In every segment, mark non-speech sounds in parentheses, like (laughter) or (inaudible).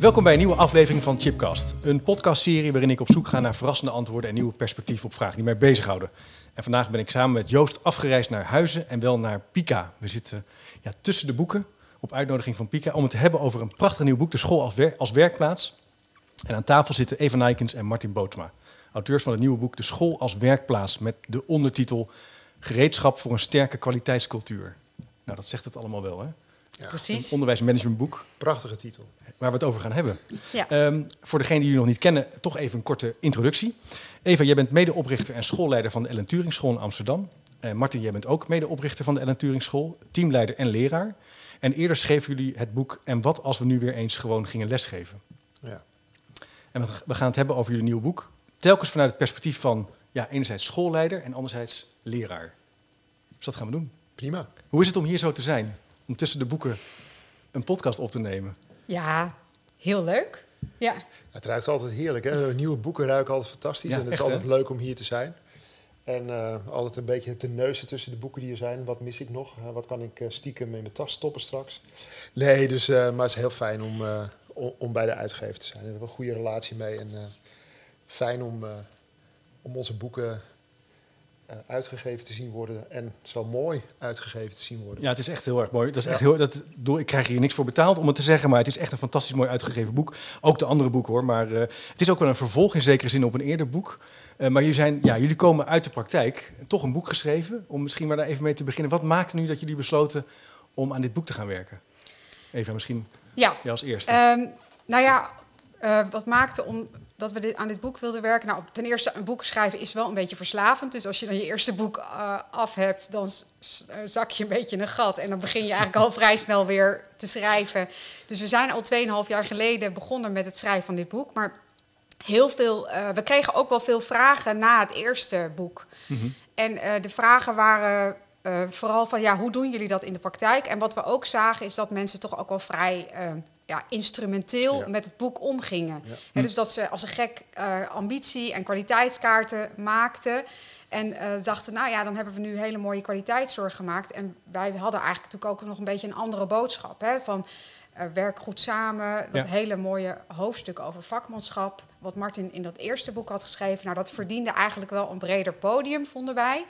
Welkom bij een nieuwe aflevering van Chipcast. Een podcastserie waarin ik op zoek ga naar verrassende antwoorden en nieuwe perspectieven op vragen die mij bezighouden. En vandaag ben ik samen met Joost afgereisd naar Huizen en wel naar Pika. We zitten ja, tussen de boeken op uitnodiging van Pika om het te hebben over een prachtig nieuw boek, De School als, wer- als Werkplaats. En aan tafel zitten Eva Nijkens en Martin Bootsma, auteurs van het nieuwe boek De School als Werkplaats met de ondertitel Gereedschap voor een sterke kwaliteitscultuur. Nou, dat zegt het allemaal wel, hè? Een Precies. onderwijsmanagementboek Prachtige titel. Waar we het over gaan hebben. Ja. Ehm, voor degenen die jullie nog niet kennen, toch even een korte introductie. Eva, jij bent medeoprichter en schoolleider van de Ellen Turing School in Amsterdam. En Martin, jij bent ook medeoprichter van de Ellen Turing School, teamleider en leraar. En eerder schreven jullie het boek En wat als we nu weer eens gewoon gingen lesgeven. Ja. En we- we gaan het hebben over jullie nieuwe boek. Telkens vanuit het perspectief van ja, enerzijds schoolleider en anderzijds leraar. Dus dat gaan we doen. Prima. Hoe is het om hier zo te zijn? Om tussen de boeken een podcast op te nemen? Ja, heel leuk. Ja, Het ruikt altijd heerlijk. Hè? Nieuwe boeken ruiken altijd fantastisch. Ja, en het echt, is altijd hè? leuk om hier te zijn. En eh, altijd een beetje te neuzen tussen de boeken die er zijn. Wat mis ik nog? Wat kan ik eh, stiekem in mijn tas stoppen straks? Nee, dus, eh, maar het is heel fijn om, eh, om, om bij de uitgever te zijn. We hebben een goede relatie mee. En eh, fijn om, eh, om onze boeken uitgegeven te zien worden. En zo mooi uitgegeven te zien worden. Ja, het is echt heel erg mooi. Dat is Ja. echt heel, dat, ik krijg hier niks voor betaald om het te zeggen, maar het is echt een fantastisch mooi uitgegeven boek. Ook de andere boeken hoor, maar eh, het is ook wel een vervolg in zekere zin op een eerder boek. Eh, maar jullie, zijn, ja, jullie komen uit de praktijk, toch een boek geschreven, om misschien maar daar even mee te beginnen. Wat maakte nu dat jullie besloten om aan dit boek te gaan werken? Eva, misschien ja. jij als eerste. Ehm, nou ja, eh, wat maakte om dat we dit, aan dit boek wilden werken? Nou, ten eerste, een boek schrijven is wel een beetje verslavend. Dus als je dan je eerste boek eh, af hebt, dan zak je een beetje in een gat. En dan begin je eigenlijk al (laughs) vrij snel weer te schrijven. Dus we zijn al 2,5 jaar geleden begonnen met het schrijven van dit boek. Maar heel veel, eh, we kregen ook wel veel vragen na het eerste boek. Mhm. En eh, de vragen waren vooral van, ja, hoe doen jullie dat in de praktijk? En wat we ook zagen is dat mensen toch ook wel vrij ja, instrumenteel Ja. met het boek omgingen. Ja. Dus dat ze als een gek eh, ambitie en kwaliteitskaarten maakten. En eh, dachten, nou ja, dan hebben we nu hele mooie kwaliteitszorg gemaakt. En wij hadden eigenlijk natuurlijk ook nog een beetje een andere boodschap. Hè, van eh, werk goed samen, dat Ja. hele mooie hoofdstuk over vakmanschap. Wat Martin in dat eerste boek had geschreven. Nou, dat verdiende eigenlijk wel een breder podium, vonden wij.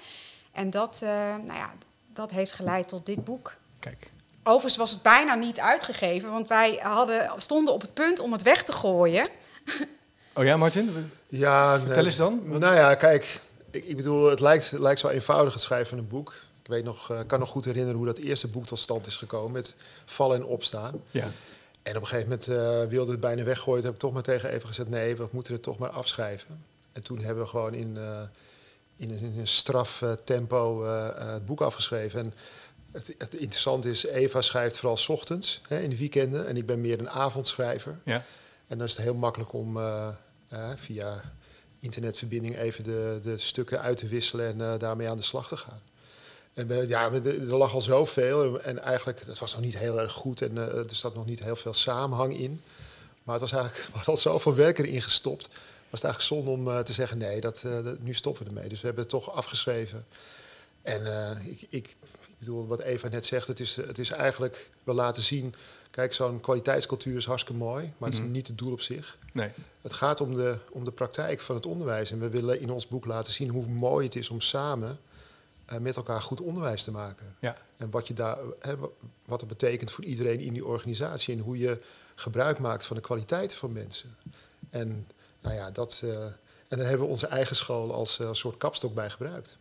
En dat, nou ja, dat heeft geleid tot dit boek. Kijk. Overigens was het bijna niet uitgegeven, want wij hadden, stonden op het punt om het weg te gooien. (laughs) Oh ja, Martin? Ja, Vertel nee. eens dan. Nou ja, kijk, ik, ik bedoel, het lijkt, het lijkt zo eenvoudig het schrijven van een boek. Ik weet nog, eh, kan nog goed herinneren hoe dat eerste boek tot stand is gekomen met vallen en opstaan. Ja. En op een gegeven moment eh, wilde het bijna weggooien. Toen heb ik toch maar tegen even gezegd, nee, we moeten het toch maar afschrijven. En toen hebben we gewoon in, eh, in, een, in een straf tempo eh, eh, het boek afgeschreven. En het, het interessante is, Eva schrijft vooral 's ochtends, hè, in de weekenden. En ik ben meer een avondschrijver. Ja. En dan is het heel makkelijk om eh, eh, via internetverbinding even de, de stukken uit te wisselen en eh, daarmee aan de slag te gaan. En we, ja, we- er lag al zoveel en eigenlijk, het was nog niet heel erg goed en er zat nog niet heel veel samenhang in. Maar het was eigenlijk, we hadden al zoveel werk erin gestopt. Was het eigenlijk zonde om te zeggen, nee, dat, nu stoppen we ermee. Dus we hebben het toch afgeschreven. En ik, ik, ik bedoel, wat Eva net zegt, het is, het is eigenlijk, we laten zien, kijk, zo'n kwaliteitscultuur is hartstikke mooi, maar het Mhm. is niet het doel op zich. Nee. Het gaat om de, om de praktijk van het onderwijs. En we willen in ons boek laten zien hoe mooi het is om samen eh, met elkaar goed onderwijs te maken. Ja. En wat, je daar, hè, wa- wat het betekent voor iedereen in die organisatie. En hoe je gebruik maakt van de kwaliteiten van mensen. En, nou ja, dat, eh, en daar hebben we onze eigen school als eh, soort kapstok bij gebruikt.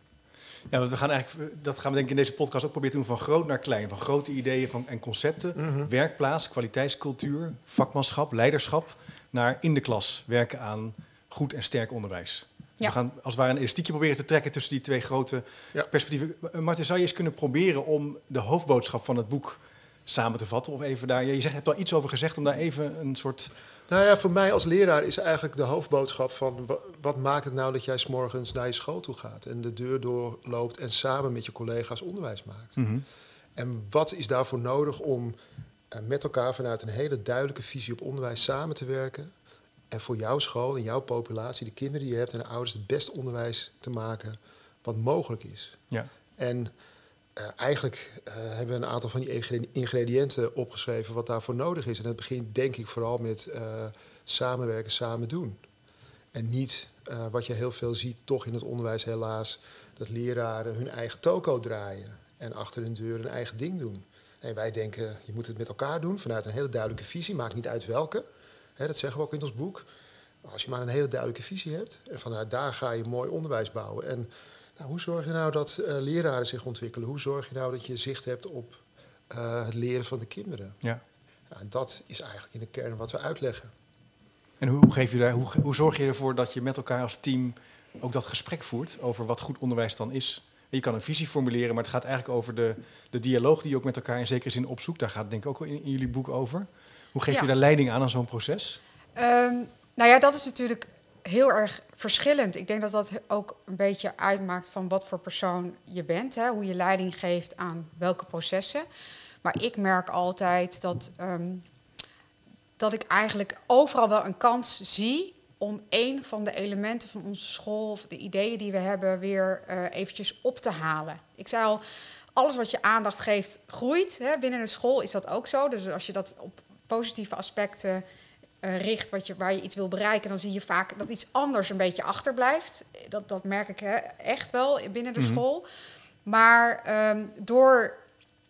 Ja, want we gaan eigenlijk, dat gaan we denk ik in deze podcast ook proberen te doen van groot naar klein. Van grote ideeën van, en concepten, Mhm. werkplaats, kwaliteitscultuur, vakmanschap, leiderschap, naar in de klas werken aan goed en sterk onderwijs. Ja. We gaan als het ware een elastiekje proberen te trekken tussen die twee grote Ja. perspectieven. Martin, zou je eens kunnen proberen om de hoofdboodschap van het boek samen te vatten? Of even daar, je zegt, je hebt al iets over gezegd, om daar even een soort... Nou ja, voor mij als leraar is eigenlijk de hoofdboodschap van... wa- wat maakt het nou dat jij s'morgens naar je school toe gaat... en de deur doorloopt en samen met je collega's onderwijs maakt? En wat is daarvoor nodig om eh, met elkaar vanuit een hele duidelijke visie op onderwijs samen te werken... en voor jouw school en jouw populatie, de kinderen die je hebt en de ouders... het beste onderwijs te maken wat mogelijk is. Ja. En eh, eigenlijk eh, hebben we een aantal van die ingre- ingrediënten opgeschreven wat daarvoor nodig is. En het begint denk ik vooral met eh, samenwerken, samen doen. En niet wat je heel veel ziet, toch in het onderwijs helaas, dat leraren hun eigen toko draaien en achter hun deur hun eigen ding doen. En wij denken, je moet het met elkaar doen vanuit een hele duidelijke visie, maakt niet uit welke. Hè, dat zeggen we ook in ons boek. Als je maar een hele duidelijke visie hebt en vanuit daar ga je mooi onderwijs bouwen. En nou, hoe zorg je nou dat eh, leraren zich ontwikkelen? Hoe zorg je nou dat je zicht hebt op eh, het leren van de kinderen? Ja. Ja, en dat is eigenlijk in de kern wat we uitleggen. En hoe, geef je daar, hoe, hoe zorg je ervoor dat je met elkaar als team ook dat gesprek voert over wat goed onderwijs dan is? Je kan een visie formuleren, maar het gaat eigenlijk over de, de dialoog die je ook met elkaar in zekere zin opzoekt. Daar gaat het denk ik ook in, in jullie boek over. Hoe geef Ja. je daar leiding aan aan zo'n proces? Ehm, nou ja, dat is natuurlijk heel erg verschillend. Ik denk dat dat ook een beetje uitmaakt van wat voor persoon je bent. Hè? Hoe je leiding geeft aan welke processen. Maar ik merk altijd dat, ehm, dat ik eigenlijk overal wel een kans zie om een van de elementen van onze school of de ideeën die we hebben weer eh, eventjes op te halen. Ik zei al, alles wat je aandacht geeft groeit. Hè? Binnen de school is dat ook zo. Dus als je dat op positieve aspecten eh, richt, wat je, waar je iets wil bereiken, dan zie je vaak dat iets anders een beetje achterblijft. Dat, dat merk ik hè, echt wel binnen de Mhm. school. Maar ehm, door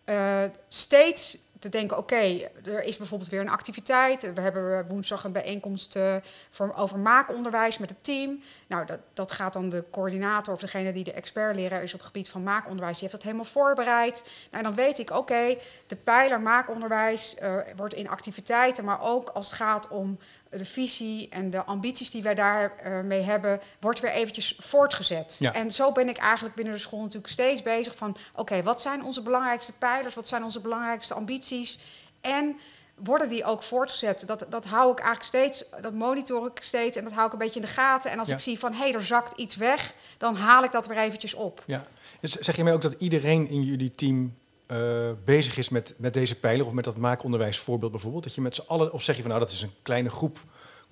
eh, steeds te denken, oké, er is bijvoorbeeld weer een activiteit. We hebben woensdag een bijeenkomst eh, voor, over maakonderwijs met het team. Nou, dat, dat gaat dan de coördinator of degene die de expertleraar is op het gebied van maakonderwijs, die heeft dat helemaal voorbereid. Nou, dan weet ik, oké, de pijler maakonderwijs eh, wordt in activiteiten, maar ook als het gaat om de visie en de ambities die wij daarmee mee hebben, wordt weer eventjes voortgezet. Ja. En zo ben ik eigenlijk binnen de school natuurlijk steeds bezig van... oké, wat zijn onze belangrijkste pijlers? Wat zijn onze belangrijkste ambities? En worden die ook voortgezet? Dat, dat hou ik eigenlijk steeds, dat monitor ik steeds... en dat hou ik een beetje in de gaten. En als Ja. ik zie van, hé, hey, er zakt iets weg... dan haal ik dat weer eventjes op. Ja. Zeg je mij ook dat iedereen in jullie team eh, bezig is met, met deze pijler of met dat maakonderwijsvoorbeeld bijvoorbeeld? Dat je met z'n allen, of zeg je van nou dat is een kleine groep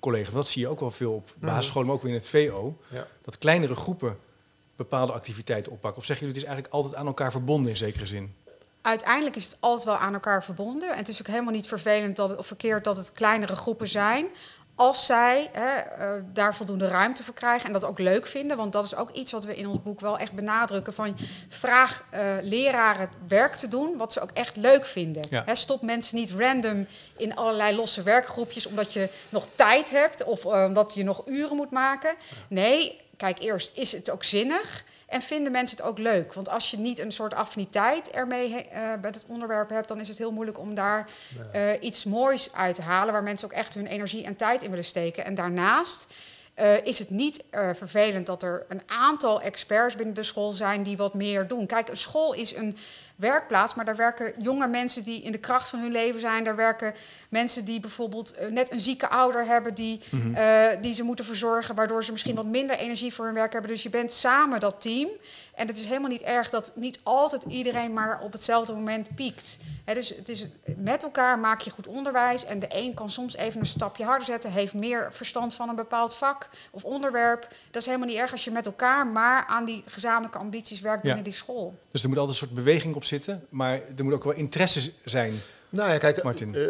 collega's? Dat zie je ook wel veel op basisscholen, maar ook weer in het VO. Ja. Dat kleinere groepen bepaalde activiteiten oppakken. Of zeggen jullie het is eigenlijk altijd aan elkaar verbonden in zekere zin? Uiteindelijk is het altijd wel aan elkaar verbonden. En het is ook helemaal niet vervelend dat het, of verkeerd dat het kleinere groepen zijn. Als zij hè, eh, daar voldoende ruimte voor krijgen en dat ook leuk vinden. Want dat is ook iets wat we in ons boek wel echt benadrukken. Van vraag eh, leraren werk te doen wat ze ook echt leuk vinden. Ja. Hè, stop mensen niet random in allerlei losse werkgroepjes omdat je nog tijd hebt of eh, omdat je nog uren moet maken. Nee, kijk eerst, is het ook zinnig? En vinden mensen het ook leuk? Want als je niet een soort affiniteit ermee eh, met het onderwerp hebt, dan is het heel moeilijk om daar eh, iets moois uit te halen, waar mensen ook echt hun energie en tijd in willen steken. En daarnaast eh, is het niet vervelend dat er een aantal experts binnen de school zijn die wat meer doen. Kijk, een school is een werkplaats, maar daar werken jonge mensen die in de kracht van hun leven zijn. Daar werken mensen die bijvoorbeeld eh, net een zieke ouder hebben die, eh, die ze moeten verzorgen, waardoor ze misschien wat minder energie voor hun werk hebben. Dus je bent samen dat team. En het is helemaal niet erg dat niet altijd iedereen maar op hetzelfde moment piekt. Hè, dus het is, met elkaar maak je goed onderwijs. En de een kan soms even een stapje harder zetten, heeft meer verstand van een bepaald vak of onderwerp. Dat is helemaal niet erg als je met elkaar maar aan die gezamenlijke ambities werkt Ja. binnen die school. Dus er moet altijd een soort beweging op zitten, maar er moet ook wel interesse zijn. Nou ja, kijk, Martin. eh,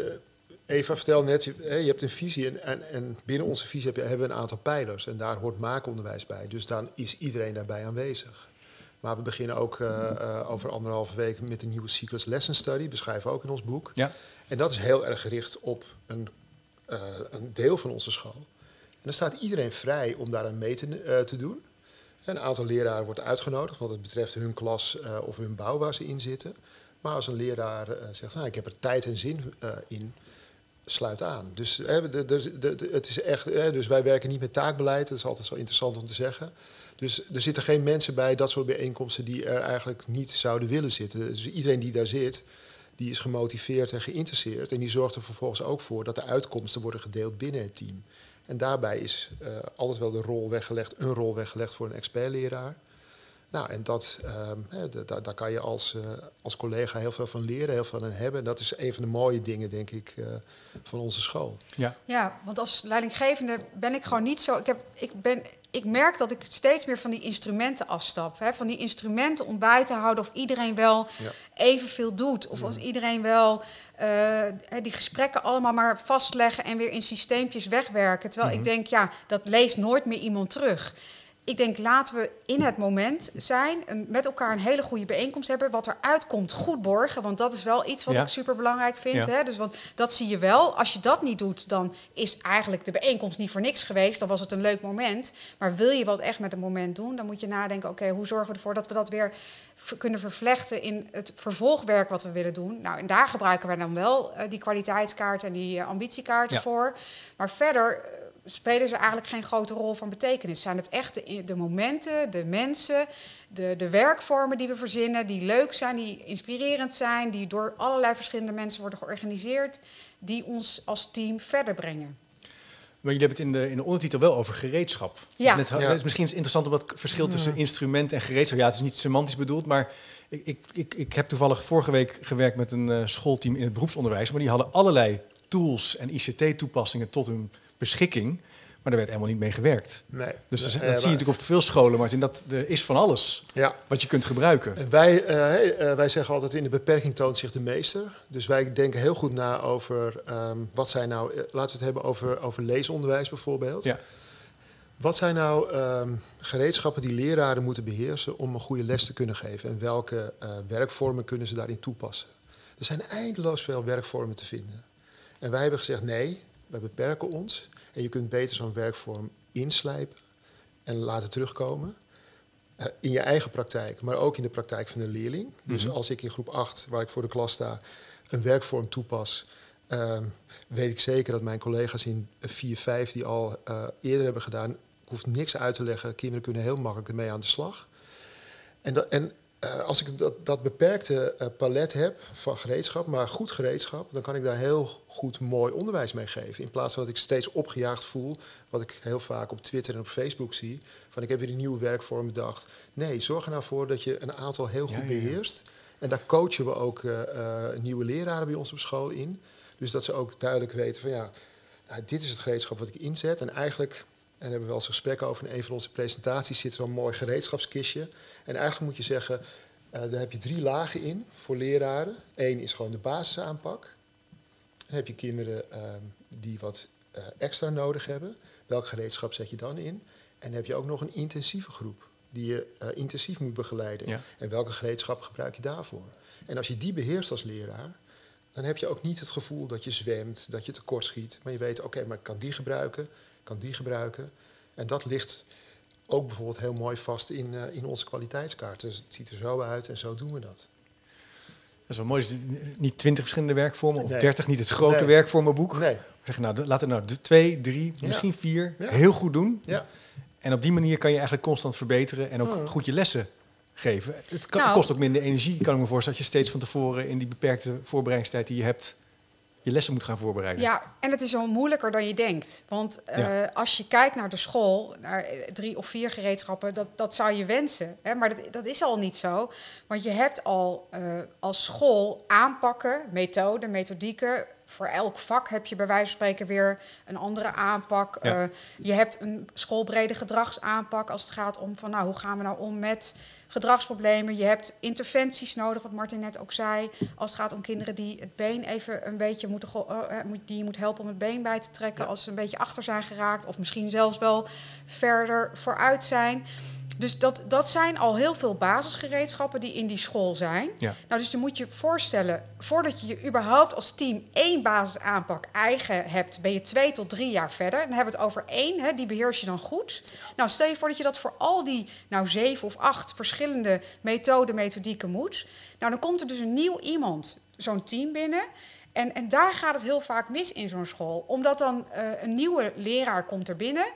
Eva vertelde net, je, hè, je hebt een visie en, en, en binnen onze visie heb je, hebben we een aantal pijlers. En daar hoort maakonderwijs bij. Dus dan is iedereen daarbij aanwezig. Maar we beginnen ook eh, eh, over anderhalve week met een nieuwe Secrets Lesson Study. Beschrijven we ook in ons boek. Ja, En dat is heel erg gericht op een, eh, een deel van onze school. En dan staat iedereen vrij om daar aan mee te, te doen. Een aantal leraren wordt uitgenodigd, want het betreft hun klas of hun bouw waar ze in zitten. Maar als een leraar zegt, nou, ik heb er tijd en zin in, sluit aan. Dus, hè, de, de, de, het is echt, hè, dus wij werken niet met taakbeleid, dat is altijd zo interessant om te zeggen. Dus er zitten geen mensen bij dat soort bijeenkomsten die er eigenlijk niet zouden willen zitten. Dus iedereen die daar zit, die is gemotiveerd en geïnteresseerd. En die zorgt er vervolgens ook voor dat de uitkomsten worden gedeeld binnen het team. En daarbij is uh, altijd wel de rol weggelegd, een rol weggelegd voor een expertleraar. Nou, en dat, um, daar kan je als, uh, als collega heel veel van leren, heel veel aan hebben. En dat is een van de mooie dingen, denk ik, uh, van onze school. Ja. ja, want als leidinggevende ben ik gewoon niet zo. Ik, heb, ik, ben, ik merk dat ik steeds meer van die instrumenten afstap. Hè, van die instrumenten om bij te houden of iedereen wel ja. evenveel doet. Of als iedereen wel uh, die gesprekken allemaal maar vastleggen en weer in systeempjes wegwerken. Terwijl mm ik denk, ja, dat leest nooit meer iemand terug ik denk, laten we in het moment zijn, met elkaar een hele goede bijeenkomst hebben. Wat eruit komt, goed borgen. Want dat is wel iets wat Ja. ik super belangrijk vind. Ja. Hè? Dus want dat zie je wel. Als je dat niet doet, dan is eigenlijk de bijeenkomst niet voor niks geweest. Dan was het een leuk moment. Maar wil je wat echt met een moment doen, dan moet je nadenken: oké, hoe zorgen we ervoor dat we dat weer kunnen vervlechten in het vervolgwerk wat we willen doen? Nou, en daar gebruiken wij dan wel eh, die kwaliteitskaart en die eh, ambitiekaarten Ja. voor. Maar verder. Spelen ze eigenlijk geen grote rol van betekenis. Zijn het echt de, de momenten, de mensen, de, de werkvormen die we verzinnen, die leuk zijn, die inspirerend zijn, die door allerlei verschillende mensen worden georganiseerd, die ons als team verder brengen. Maar jullie hebben het in de, in de ondertitel wel over gereedschap. Ja. Dus net, Ja. het is misschien interessant om dat verschil tussen instrument en gereedschap. Ja, het is niet semantisch bedoeld, maar ik, ik, ik, ik heb toevallig vorige week gewerkt met een eh, schoolteam in het beroepsonderwijs. Maar die hadden allerlei tools en ICT-toepassingen tot hun beschikking. Maar daar werd helemaal niet mee gewerkt. Nee. Dus dat, zie je natuurlijk op veel scholen, Martin. Dat er is van alles Ja. wat je kunt gebruiken. En Wij, eh, eh, wij zeggen altijd in de beperking toont zich de meester. Dus wij denken heel goed na over ehm, wat zijn nou, eh, laten we het hebben over, over leesonderwijs bijvoorbeeld. Ja. Wat zijn nou ehm, gereedschappen die leraren moeten beheersen om een goede les te kunnen geven? En welke werkvormen kunnen ze daarin toepassen? Er zijn eindeloos veel werkvormen te vinden. En wij hebben gezegd nee, wij beperken ons. En je kunt beter zo'n werkvorm inslijpen en laten terugkomen. Eh, in je eigen praktijk, maar ook in de praktijk van de leerling. Dus Mhm. als ik in groep 8, waar ik voor de klas sta, een werkvorm toepas, ehm, weet ik zeker dat mijn collega's in 4, 5 die al eh, eerder hebben gedaan, ik hoef niks uit te leggen. Kinderen kunnen heel makkelijk ermee aan de slag. En, dat, en eh, als ik dat, dat beperkte eh, palet heb van gereedschap, maar goed gereedschap, dan kan ik daar heel goed mooi onderwijs mee geven. In plaats van dat ik steeds opgejaagd voel, wat ik heel vaak op Twitter en op Facebook zie, van ik heb weer een nieuwe werkvorm bedacht. Nee, zorg er nou voor dat je een aantal heel goed ja, ja. beheerst. En daar coachen we ook eh, nieuwe leraren bij ons op school in. Dus dat ze ook duidelijk weten van ja, nou, dit is het gereedschap wat ik inzet. En eigenlijk, en daar hebben we wel eens gesprekken over in een van onze presentaties, zit zo'n mooi gereedschapskistje. En eigenlijk moet je zeggen, eh, daar heb je drie lagen in voor leraren. Eén is gewoon de basisaanpak. Dan heb je kinderen ehm, die wat eh, extra nodig hebben. Welk gereedschap zet je dan in? En dan heb je ook nog een intensieve groep die je eh, intensief moet begeleiden. Ja. En welke gereedschap gebruik je daarvoor? En als je die beheerst als leraar, dan heb je ook niet het gevoel dat je zwemt, dat je tekort schiet. Maar je weet, oké, maar ik kan die gebruiken, ik kan die gebruiken. En dat ligt ook bijvoorbeeld heel mooi vast in, eh, in onze kwaliteitskaart. Dus het ziet er zo uit en zo doen we dat. Dat is wel mooi. Dus niet twintig verschillende werkvormen of Nee. dertig, niet het grote Nee. werkvormenboek. Nee, We zeggen, nou, laten we nou de twee, drie, Ja. misschien vier Ja. heel goed doen. ja. En op die manier kan je eigenlijk constant verbeteren en ook Mm. goed je lessen geven. Het kan- Nou. kost ook minder energie, kan ik me voorstellen, dat je steeds van tevoren in die beperkte voorbereidingstijd die je hebt, je lessen moet gaan voorbereiden. Ja, en het is zo moeilijker dan je denkt. Want eh, Ja. als je kijkt naar de school, naar eh, drie of vier gereedschappen, dat, dat zou je wensen. Hè? Maar dat, dat is al niet zo. Want je hebt al eh, als school aanpakken, methoden, methodieken. Voor elk vak heb je bij wijze van spreken weer een andere aanpak. Ja. Eh, je hebt een schoolbrede gedragsaanpak als het gaat om van nou, hoe gaan we nou om met gedragsproblemen. Je hebt interventies nodig, wat Martin net ook zei. Als het gaat om kinderen die het been even een beetje moeten, eh, eh, die je moet helpen om het been bij te trekken Ja. als ze een beetje achter zijn geraakt. Of misschien zelfs wel verder vooruit zijn. Dus dat, dat zijn al heel veel basisgereedschappen die in die school zijn. Ja. Nou, dus dan moet je je voorstellen, voordat je je überhaupt als team één basisaanpak eigen hebt, ben je twee tot drie jaar verder. Dan hebben we het over één, hè, die beheers je dan goed. Nou, stel je voor dat je dat voor al die, nou zeven of acht verschillende methoden, methodieken moet. Nou, dan komt er dus een nieuw iemand, zo'n team binnen. En, en daar gaat het heel vaak mis in zo'n school. Omdat dan uh, een nieuwe leraar komt er binnen.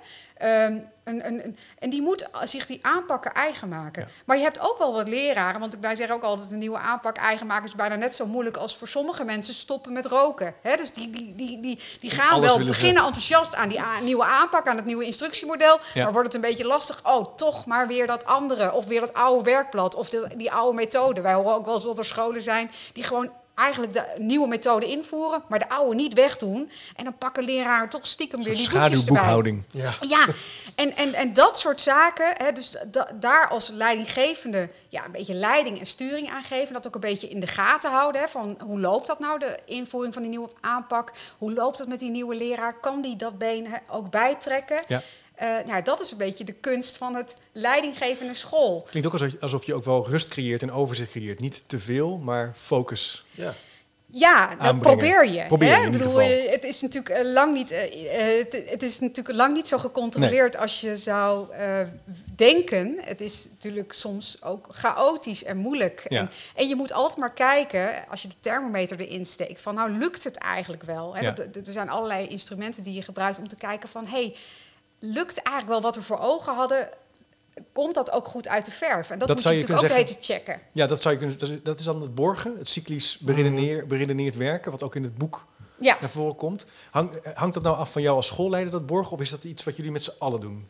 Um, een, een, een, en die moet zich die aanpakken eigen maken. Ja. Maar je hebt ook wel wat leraren, want wij zeggen ook altijd... een nieuwe aanpak eigen maken is bijna net zo moeilijk... als voor sommige mensen stoppen met roken. He, dus die, die, die, die, die gaan wel beginnen ze... enthousiast aan die nieuwe aanpak... aan het nieuwe instructiemodel. Ja. Maar wordt het een beetje lastig... oh, toch maar weer dat andere. Of weer dat oude werkblad. Of de, die oude methode. Wij horen ook wel eens dat er scholen zijn... die gewoon eigenlijk de nieuwe methode invoeren, maar de oude niet wegdoen. En dan pakken leraren toch stiekem weer die schaduwboekhouding. Ja, ja. En, en, en dat soort zaken, hè, dus da, daar als leidinggevende ja, een beetje leiding en sturing aan geven. Dat ook een beetje in de gaten houden. Hè, van hoe loopt dat nou, de invoering van die nieuwe aanpak? Hoe loopt het met die nieuwe leraar? Kan die dat been ook bijtrekken? Ja. Uh, nou, dat is een beetje de kunst van het leidinggevende school. Klinkt ook alsof je ook wel rust creëert en overzicht creëert. Niet te veel, maar focus. Ja. Ja, dat probeer je. Probeer hè? Je bedoel, het is natuurlijk uh, lang niet, uh, het, het, is natuurlijk lang niet zo gecontroleerd nee. als je zou denken. Het is natuurlijk soms ook chaotisch en moeilijk. Ja. En, en, je moet altijd maar kijken, als je de thermometer erin steekt, van nou lukt het eigenlijk wel. Hè? Ja. Dat, er zijn allerlei instrumenten die je gebruikt om te kijken van hé, hey, lukt eigenlijk wel wat we voor ogen hadden. Komt dat ook goed uit de verf? En dat, dat moet je, je natuurlijk ook weten checken. Ja, dat, zou je kunnen, dat is dan het borgen, het cyclisch beredeneer, mhm. beredeneerd werken, wat ook in het boek ja. naar voren komt. Hang, hangt dat nou af van jou als schoolleider, dat borgen, of is dat iets wat jullie met z'n allen doen?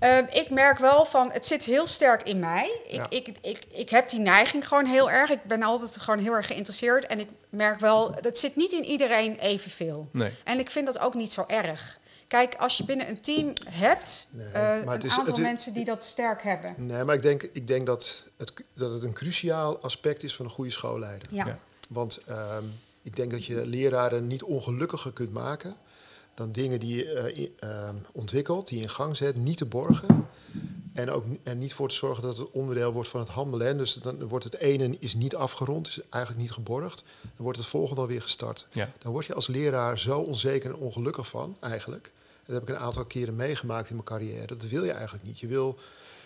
Uh, ik merk wel van, het zit heel sterk in mij. Ik, ja. ik, ik, ik heb die neiging gewoon heel erg. Ik ben altijd gewoon heel erg geïnteresseerd. En ik merk wel, dat zit niet in iedereen evenveel. Nee. En ik vind dat ook niet zo erg. Kijk, als je binnen een team hebt, nee, uh, een is, aantal is, mensen die dat sterk hebben. Nee, maar ik denk, ik denk dat, het, dat het een cruciaal aspect is van een goede schoolleider. Ja. ja. Want um, ik denk dat je leraren niet ongelukkiger kunt maken dan dingen die je uh, uh, ontwikkelt, die je in gang zet, niet te borgen. En ook er niet voor te zorgen dat het onderdeel wordt van het handelen. Dus dan wordt het ene is niet afgerond, is eigenlijk niet geborgd. Dan wordt het volgende alweer gestart. Ja. Dan word je als leraar zo onzeker en ongelukkig van, eigenlijk. Dat heb ik een aantal keren meegemaakt in mijn carrière. Dat wil je eigenlijk niet. Je wil,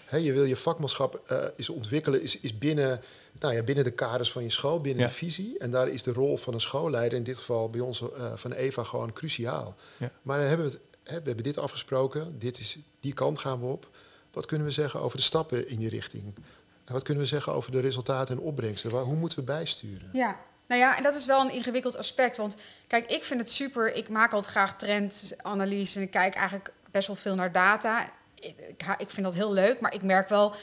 hè, je, wil je vakmanschap uh, is ontwikkelen, is, is binnen, nou ja, binnen de kaders van je school, binnen ja. de visie. En daar is de rol van een schoolleider, in dit geval bij ons uh, van Eva, gewoon cruciaal. Ja. Maar dan hebben we, het, hè, we hebben dit afgesproken, dit is, die kant gaan we op. Wat kunnen we zeggen over de stappen in die richting? En wat kunnen we zeggen over de resultaten en opbrengsten? Hoe moeten we bijsturen? Ja, nou ja, en dat is wel een ingewikkeld aspect. Want kijk, ik vind het super. Ik maak altijd graag trendanalyse en ik kijk eigenlijk best wel veel naar data. Ik, ik vind dat heel leuk, maar ik merk wel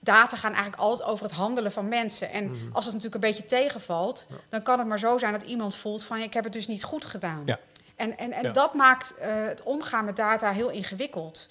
data gaan eigenlijk altijd over het handelen van mensen. En mhm. als het natuurlijk een beetje tegenvalt, dan kan het maar zo zijn dat iemand voelt van ik heb het dus niet goed gedaan. Ja. En, en, en dat maakt uh, het omgaan met data heel ingewikkeld.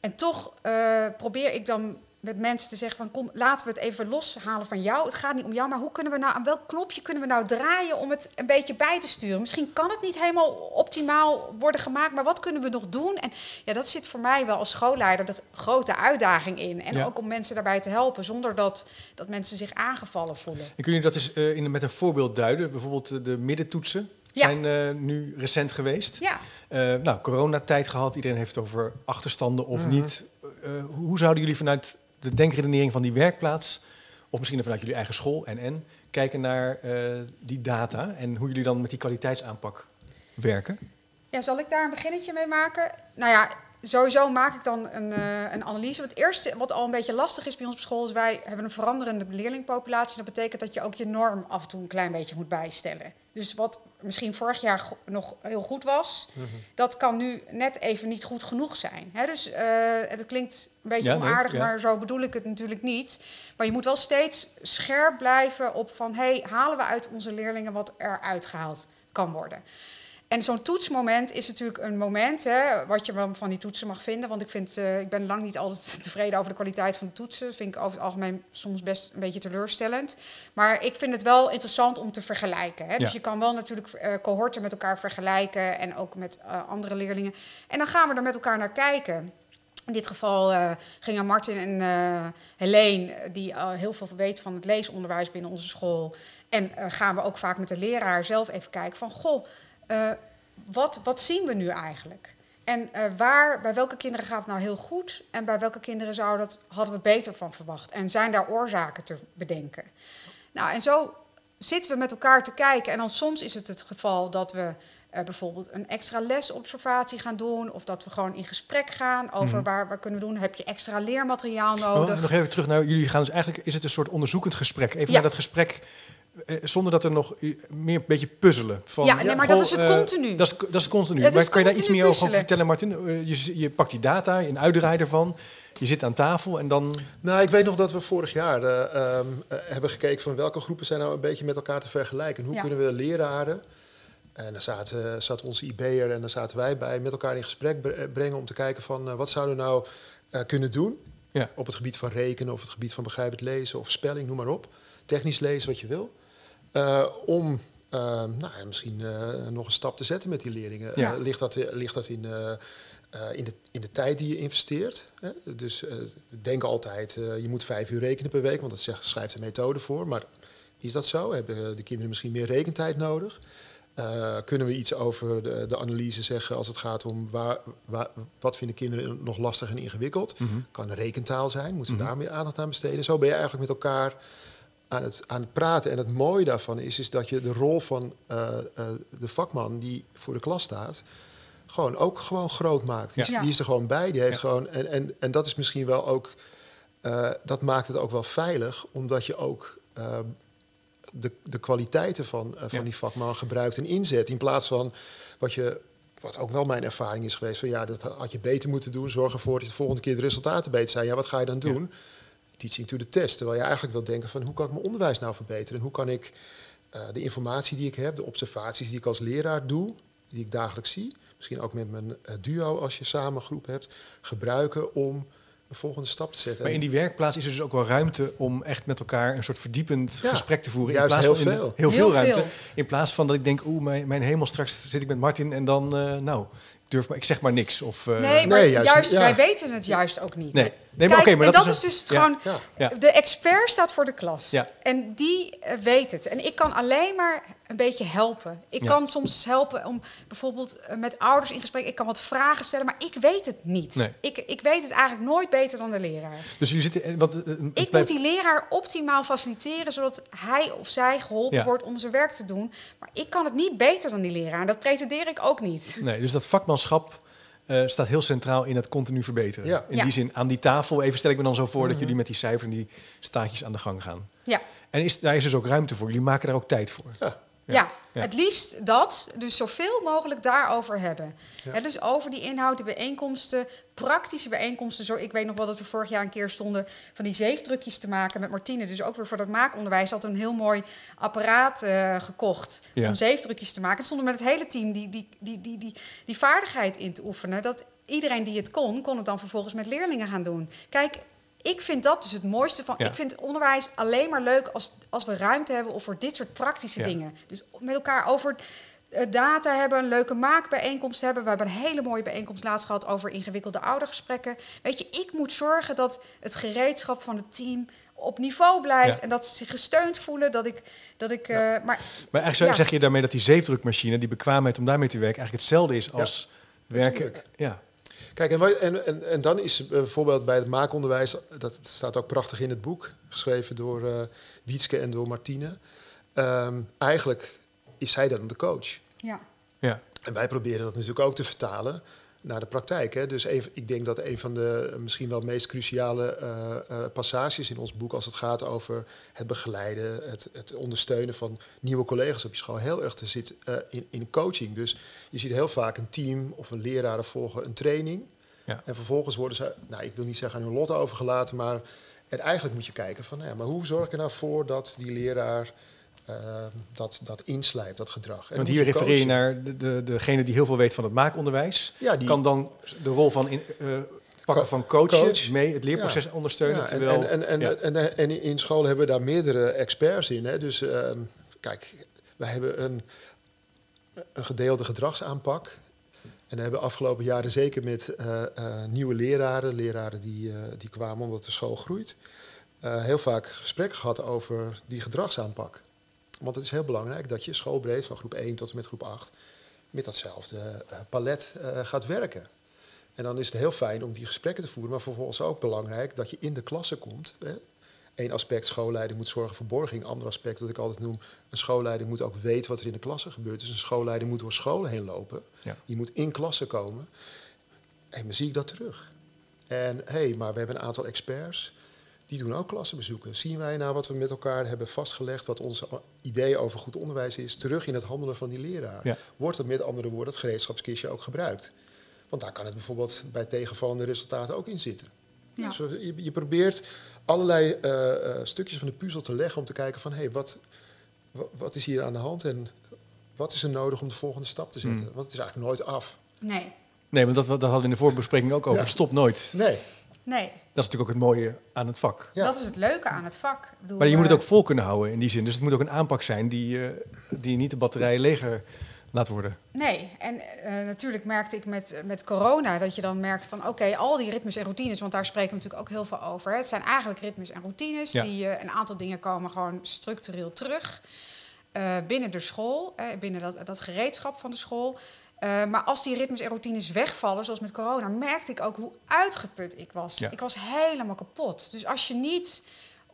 En toch uh, probeer ik dan met mensen te zeggen van kom, laten we het even loshalen van jou. Het gaat niet om jou, maar hoe kunnen we nou, aan welk knopje kunnen we nou draaien om het een beetje bij te sturen? Misschien kan het niet helemaal optimaal worden gemaakt, maar wat kunnen we nog doen? En ja, dat zit voor mij wel als schoolleider de grote uitdaging in. En ook om mensen daarbij te helpen, zonder dat, dat mensen zich aangevallen voelen. En kun je dat eens uh, in, met een voorbeeld duiden? Bijvoorbeeld de middentoetsen zijn uh, nu recent geweest. Ja. Uh, nou, coronatijd gehad. Iedereen heeft het over achterstanden of mm -hmm. niet. Hoe zouden jullie vanuit de denkredenering van die werkplaats, of misschien vanuit jullie eigen school en en, kijken naar uh, die data en hoe jullie dan met die kwaliteitsaanpak werken? Ja, zal ik daar een beginnetje mee maken? Nou ja, sowieso maak ik dan een, uh, een analyse. Het eerste wat al een beetje lastig is bij ons op school is wij hebben een veranderende leerlingpopulatie. Dat betekent dat je ook je norm af en toe een klein beetje moet bijstellen. Dus wat misschien vorig jaar nog heel goed was, mm -hmm. dat kan nu net even niet goed genoeg zijn. Hè? Dus uh, het klinkt een beetje ja, onaardig, nee, ja. maar zo bedoel ik het natuurlijk niet. Maar je moet wel steeds scherp blijven op van, hey, halen we uit onze leerlingen wat er uitgehaald kan worden. En zo'n toetsmoment is natuurlijk een moment, hè, wat je wel van die toetsen mag vinden. Want ik, vind, uh, ik ben lang niet altijd (laughs) tevreden over de kwaliteit van de toetsen. Dat vind ik over het algemeen soms best een beetje teleurstellend. Maar ik vind het wel interessant om te vergelijken. Hè. Dus je kan wel natuurlijk uh, cohorten met elkaar vergelijken en ook met uh, andere leerlingen. En dan gaan we er met elkaar naar kijken. In dit geval uh, gingen Martin en uh, Helene, die uh, heel veel weten van het leesonderwijs binnen onze school. En gaan we ook vaak met de leraar zelf even kijken van... goh, uh, wat, wat zien we nu eigenlijk? En uh, waar, bij welke kinderen gaat het nou heel goed en bij welke kinderen zou dat, hadden we beter van verwacht? En zijn daar oorzaken te bedenken? Nou, en zo zitten we met elkaar te kijken. En dan soms is het het geval dat we uh, bijvoorbeeld een extra lesobservatie gaan doen. Of dat we gewoon in gesprek gaan over Mhm. waar, waar kunnen we doen. Heb je extra leermateriaal Oh, nodig? nog even terug naar jullie gaan dus eigenlijk is het een soort onderzoekend gesprek. Even Ja. naar dat gesprek eh, zonder dat er nog eh, meer een beetje puzzelen van. Ja, nee, maar dat is het eh, continu. Dat is, dat is continu. Het maar is kan je daar iets meer over puzzelen. vertellen, Martin? Eh, je, je pakt die data, een uitdraai ervan. Je zit aan tafel en dan. Nou, ik weet nog dat we vorig jaar eh, ehm, eh, hebben gekeken van welke groepen zijn nou een beetje met elkaar te vergelijken. En hoe Ja. kunnen we leraren, en daar zaten, zat onze IB'er en daar zaten wij bij, met elkaar in gesprek bre- eh, brengen om te kijken van eh, wat zouden we nou eh, kunnen doen Ja. op het gebied van rekenen of het gebied van begrijpend lezen of spelling, noem maar op. Technisch lezen, wat je wil. Eh, om eh, nou, misschien eh, nog een stap te zetten met die leerlingen. Ja. Ligt, dat, ligt dat in, in, de, in de tijd die je investeert? Hè? Dus denken altijd, je moet vijf uur rekenen per week, want dat zegt, schrijft een methode voor. Maar is dat zo? Hebben de kinderen misschien meer rekentijd nodig? Kunnen we iets over de, de analyse zeggen als het gaat om waar, waar, wat vinden kinderen nog lastig en ingewikkeld? Mhm. Kan rekentaal zijn, moeten we Mhm. daar meer aandacht aan besteden? Zo ben je eigenlijk met elkaar aan het, aan het praten. En het mooie daarvan is, is dat je de rol van eh, eh, de vakman die voor de klas staat, gewoon ook gewoon groot maakt. Die, Ja. die is er gewoon bij. Die heeft Ja. gewoon, en, en, en dat is misschien wel ook, eh, dat maakt het ook wel veilig, omdat je ook de, de kwaliteiten van, van Ja. die vakman gebruikt en inzet. In plaats van wat je. Wat ook wel mijn ervaring is geweest, van ja, dat had je beter moeten doen. Zorg ervoor dat de volgende keer de resultaten beter zijn. Ja, wat ga je dan doen? Teaching to the test. Terwijl je eigenlijk wil denken van hoe kan ik mijn onderwijs nou verbeteren? En hoe kan ik eh, de informatie die ik heb, de observaties die ik als leraar doe, die ik dagelijks zie, misschien ook met mijn eh, duo als je samen een groep hebt, gebruiken om een volgende stap te zetten. Maar in die werkplaats is er dus ook wel ruimte om echt met elkaar een soort verdiepend Ja, gesprek te voeren. juist in plaats heel van in de- veel. heel veel Heel ruimte. veel. In plaats van dat ik denk, oeh, mijn, mijn hemel, straks zit ik met Martin en dan, eh, nou, ik durf maar, ik zeg maar niks. Of, eh, Nee, maar Nee, juist, juist- ja. wij weten het juist ook niet. Nee. Nee, maar Kijk, maar en dat dat, is dus ja. gewoon... Ja. Ja. De expert staat voor de klas. En die eh, weet het. En ik kan alleen maar een beetje helpen. Ik kan soms helpen om bijvoorbeeld eh, met ouders in gesprek... Ik kan wat vragen stellen, maar ik weet het niet. Nee. Ik, ik weet het eigenlijk nooit beter dan de leraar. Dus jullie zitten... eh, het Ik moet die leraar optimaal faciliteren... zodat hij of zij geholpen wordt om zijn werk te doen. Maar ik kan het niet beter dan die leraar. En dat pretendeer ik ook niet. Nee, dus dat vakmanschap eh, staat heel centraal in het continu verbeteren. Ja. In Ja. die zin, aan die tafel, even stel ik me dan zo voor Mhm. dat jullie met die cijfers en die staatjes aan de gang gaan. Ja. En is, daar is dus ook ruimte voor. Jullie maken daar ook tijd voor. Ja. Ja, Ja. het liefst dat, dus zoveel mogelijk daarover hebben. Ja. Dus over die inhoud, de bijeenkomsten, praktische bijeenkomsten. Zo, ik weet nog wel dat we vorig jaar een keer stonden van die zeefdrukjes te maken met Martine. Dus ook weer voor dat maakonderwijs had een heel mooi apparaat eh, gekocht Ja. om zeefdrukjes te maken. En stonden met het hele team die, die, die, die, die, die vaardigheid in te oefenen. Dat iedereen die het kon, kon het dan vervolgens met leerlingen gaan doen. Kijk, ik vind dat dus het mooiste van. Ja. Ik vind onderwijs alleen maar leuk als, als we ruimte hebben voor dit soort praktische Ja. dingen. Dus met elkaar over eh, data hebben, een leuke maakbijeenkomst hebben. We hebben een hele mooie bijeenkomst laatst gehad over ingewikkelde oudergesprekken. Weet je, ik moet zorgen dat het gereedschap van het team op niveau blijft Ja. en dat ze zich gesteund voelen. Dat ik, dat ik, eh, maar Maar eigenlijk zou- zeg je daarmee dat die zeefdrukmachine, die bekwaamheid om daarmee te werken, eigenlijk hetzelfde is als werken. Ja. Kijk, en, wij- en, en, en dan is bijvoorbeeld bij het maakonderwijs, dat staat ook prachtig in het boek, geschreven door eh Wietske en door Martine. Ehm, eigenlijk is zij dan de coach. ja. Ja. En wij proberen dat natuurlijk ook te vertalen naar de praktijk. Hè. Dus even, ik denk dat een van de misschien wel meest cruciale eh, eh, passages in ons boek, als het gaat over het begeleiden, het, het ondersteunen van nieuwe collega's op je school, heel erg te zit eh, in, in coaching. Dus je ziet heel vaak een team of een leraar volgen een training. Ja. En vervolgens worden ze, nou ik wil niet zeggen aan hun lot overgelaten, maar en eigenlijk moet je kijken van, nou ja, maar hoe zorg ik er nou voor dat die leraar dat, dat inslijpt, dat gedrag. En Want hier refereer je naar de, de, degene die heel veel weet van het maakonderwijs. Ja, die- Kan dan de rol van in, eh, pakken van coachen coach. mee het leerproces Ja. ondersteunen. Ja, en, terwijl, en, en, ja. en, en, en in school hebben we daar meerdere experts in. Hè? Dus ehm, kijk, wij hebben een, een gedeelde gedragsaanpak. En we hebben afgelopen jaren zeker met eh, eh, nieuwe leraren, leraren die, die kwamen omdat de school groeit, heel vaak gesprek gehad over die gedragsaanpak. Want het is heel belangrijk dat je schoolbreed van groep 1 tot en met groep 8 met datzelfde eh, palet eh, gaat werken. En dan is het heel fijn om die gesprekken te voeren, maar vervolgens ook belangrijk dat je in de klasse komt. Hè, één aspect schoolleiding moet zorgen voor borging. Ander aspect dat ik altijd noem, een schoolleiding moet ook weten wat er in de klasse gebeurt. Dus een schoolleiding moet door scholen heen lopen. Ja. Die moet in klassen komen. En dan zie ik dat terug. En hé, hey, maar we hebben een aantal experts. Die doen ook klassenbezoeken. Zien wij nou wat we met elkaar hebben vastgelegd, wat onze idee over goed onderwijs is, terug in het handelen van die leraar? Ja. Wordt het met andere woorden het gereedschapskistje ook gebruikt? Want daar kan het bijvoorbeeld bij tegenvallende resultaten ook in zitten. Ja. Dus je, je probeert allerlei uh, uh, stukjes van de puzzel te leggen om te kijken van hé, hey, wat, wat, is hier aan de hand en wat is er nodig om de volgende stap te zetten? Mm. Want het is eigenlijk nooit af. Nee. Nee, want dat, dat hadden we in de voorbespreking ook over. Ja. Stopt nooit. Nee. Nee, Dat is natuurlijk ook het mooie aan het vak. Ja. dat is het leuke aan het vak. Maar je moet het eh, ook vol kunnen houden in die zin. Dus het moet ook een aanpak zijn die, uh, die niet de batterij leger laat worden. Nee, en uh, natuurlijk merkte ik met, met corona dat je dan merkt van oké, okay, al die ritmes en routines, want daar spreken we natuurlijk ook heel veel over. Hè. Het zijn eigenlijk ritmes en routines, Ja. die uh, een aantal dingen komen gewoon structureel terug uh, binnen de school, binnen dat, dat gereedschap van de school. Uh, maar als die ritmes en routines wegvallen, zoals met corona, merkte ik ook hoe uitgeput ik was. Ja. Ik was helemaal kapot. Dus als je niet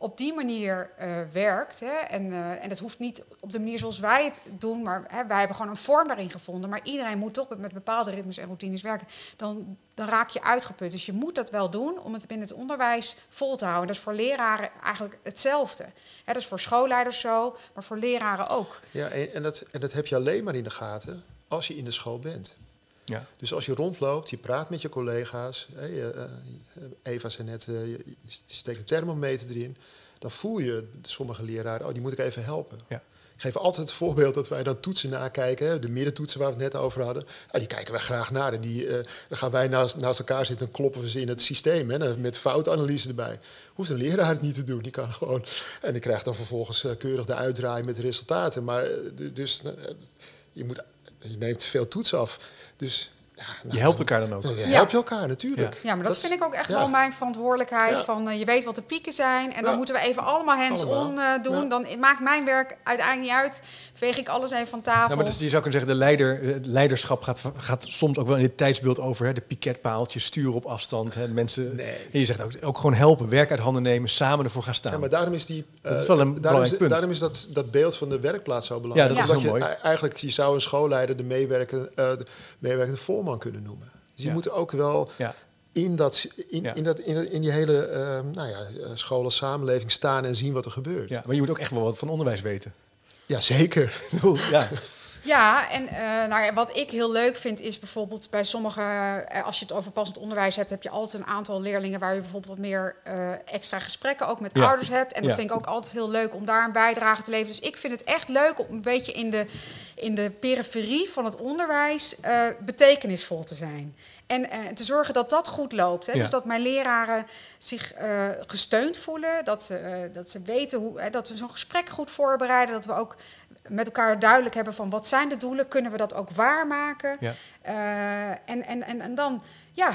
op die manier uh, werkt, hè, en, uh, en dat hoeft niet op de manier zoals wij het doen, maar hè, wij hebben gewoon een vorm daarin gevonden. Maar iedereen moet toch met, met bepaalde ritmes en routines werken. Dan, dan raak je uitgeput. Dus je moet dat wel doen om het binnen het onderwijs vol te houden. Dat is voor leraren eigenlijk hetzelfde. Hè, dat is voor schoolleiders zo, maar voor leraren ook. Ja, en, en, dat, en dat heb je alleen maar in de gaten als je in de school bent. Ja. Dus als je rondloopt, je praat met je collega's. Uh, Eva zei net, uh, je steekt een thermometer erin. Dan voel je sommige leraren, oh, die moet ik even helpen. Ja. Ik geef altijd het voorbeeld dat wij dan toetsen nakijken. Hè, de middentoetsen waar we het net over hadden. Ja, die kijken wij graag naar. En die, uh, dan gaan wij naast, naast elkaar zitten en kloppen we ze in het systeem. Hè, met foutanalyse erbij. Hoeft een leraar het niet te doen. Die kan (laughs) gewoon... En die krijgt dan vervolgens keurig de uitdraai met de resultaten. Maar dus je moet je neemt veel toets af. Dus, nou, je helpt elkaar dan ook. Je ja. helpt je elkaar natuurlijk. Ja, maar dat, dat vind is, ik ook echt ja. wel mijn verantwoordelijkheid. Van, uh, je weet wat de pieken zijn. En dan moeten we even allemaal hands-on uh, doen. Dan maakt mijn werk uiteindelijk niet uit. Veeg ik alles even van tafel. Nou, maar dus je zou kunnen zeggen, de leider, het leiderschap gaat, gaat soms ook wel in dit tijdsbeeld over. Hè? De piketpaaltjes, sturen op afstand. Hè? Mensen, nee. en je zegt ook, ook gewoon helpen, werk uit handen nemen, samen ervoor gaan staan. Ja, maar daarom is die... Uh, dat is wel een belangrijk is, punt. Daarom is dat, dat beeld van de werkplaats zo belangrijk. Ja, dat is heel je, mooi. Eigenlijk, je zou een schoolleider de, meewerkende, de meewerkende voorman kunnen noemen. Dus je moet ook wel in, dat, in, Ja. in, dat, in, in die hele uh, nou ja, scholen, samenleving staan en zien wat er gebeurt. Ja, maar je moet ook echt wel wat van onderwijs weten. Ja, zeker. (laughs) ja. (laughs) Ja, en uh, nou wat ik heel leuk vind is bijvoorbeeld bij sommige, uh, als je het over passend onderwijs hebt, heb je altijd een aantal leerlingen waar je bijvoorbeeld wat meer uh, extra gesprekken ook met Ja. ouders hebt. En dat Ja. vind ik ook altijd heel leuk om daar een bijdrage te leveren. Dus ik vind het echt leuk om een beetje in de, in de periferie van het onderwijs eh, betekenisvol te zijn. En eh, te zorgen dat dat goed loopt. Hè? Ja. Dus dat mijn leraren zich eh, gesteund voelen. Dat ze, eh, dat ze weten hoe, hè, dat we zo'n gesprek goed voorbereiden. Dat we ook met elkaar duidelijk hebben van wat zijn de doelen. Kunnen we dat ook waarmaken? Ja. Eh, en, en, en, en dan, ja,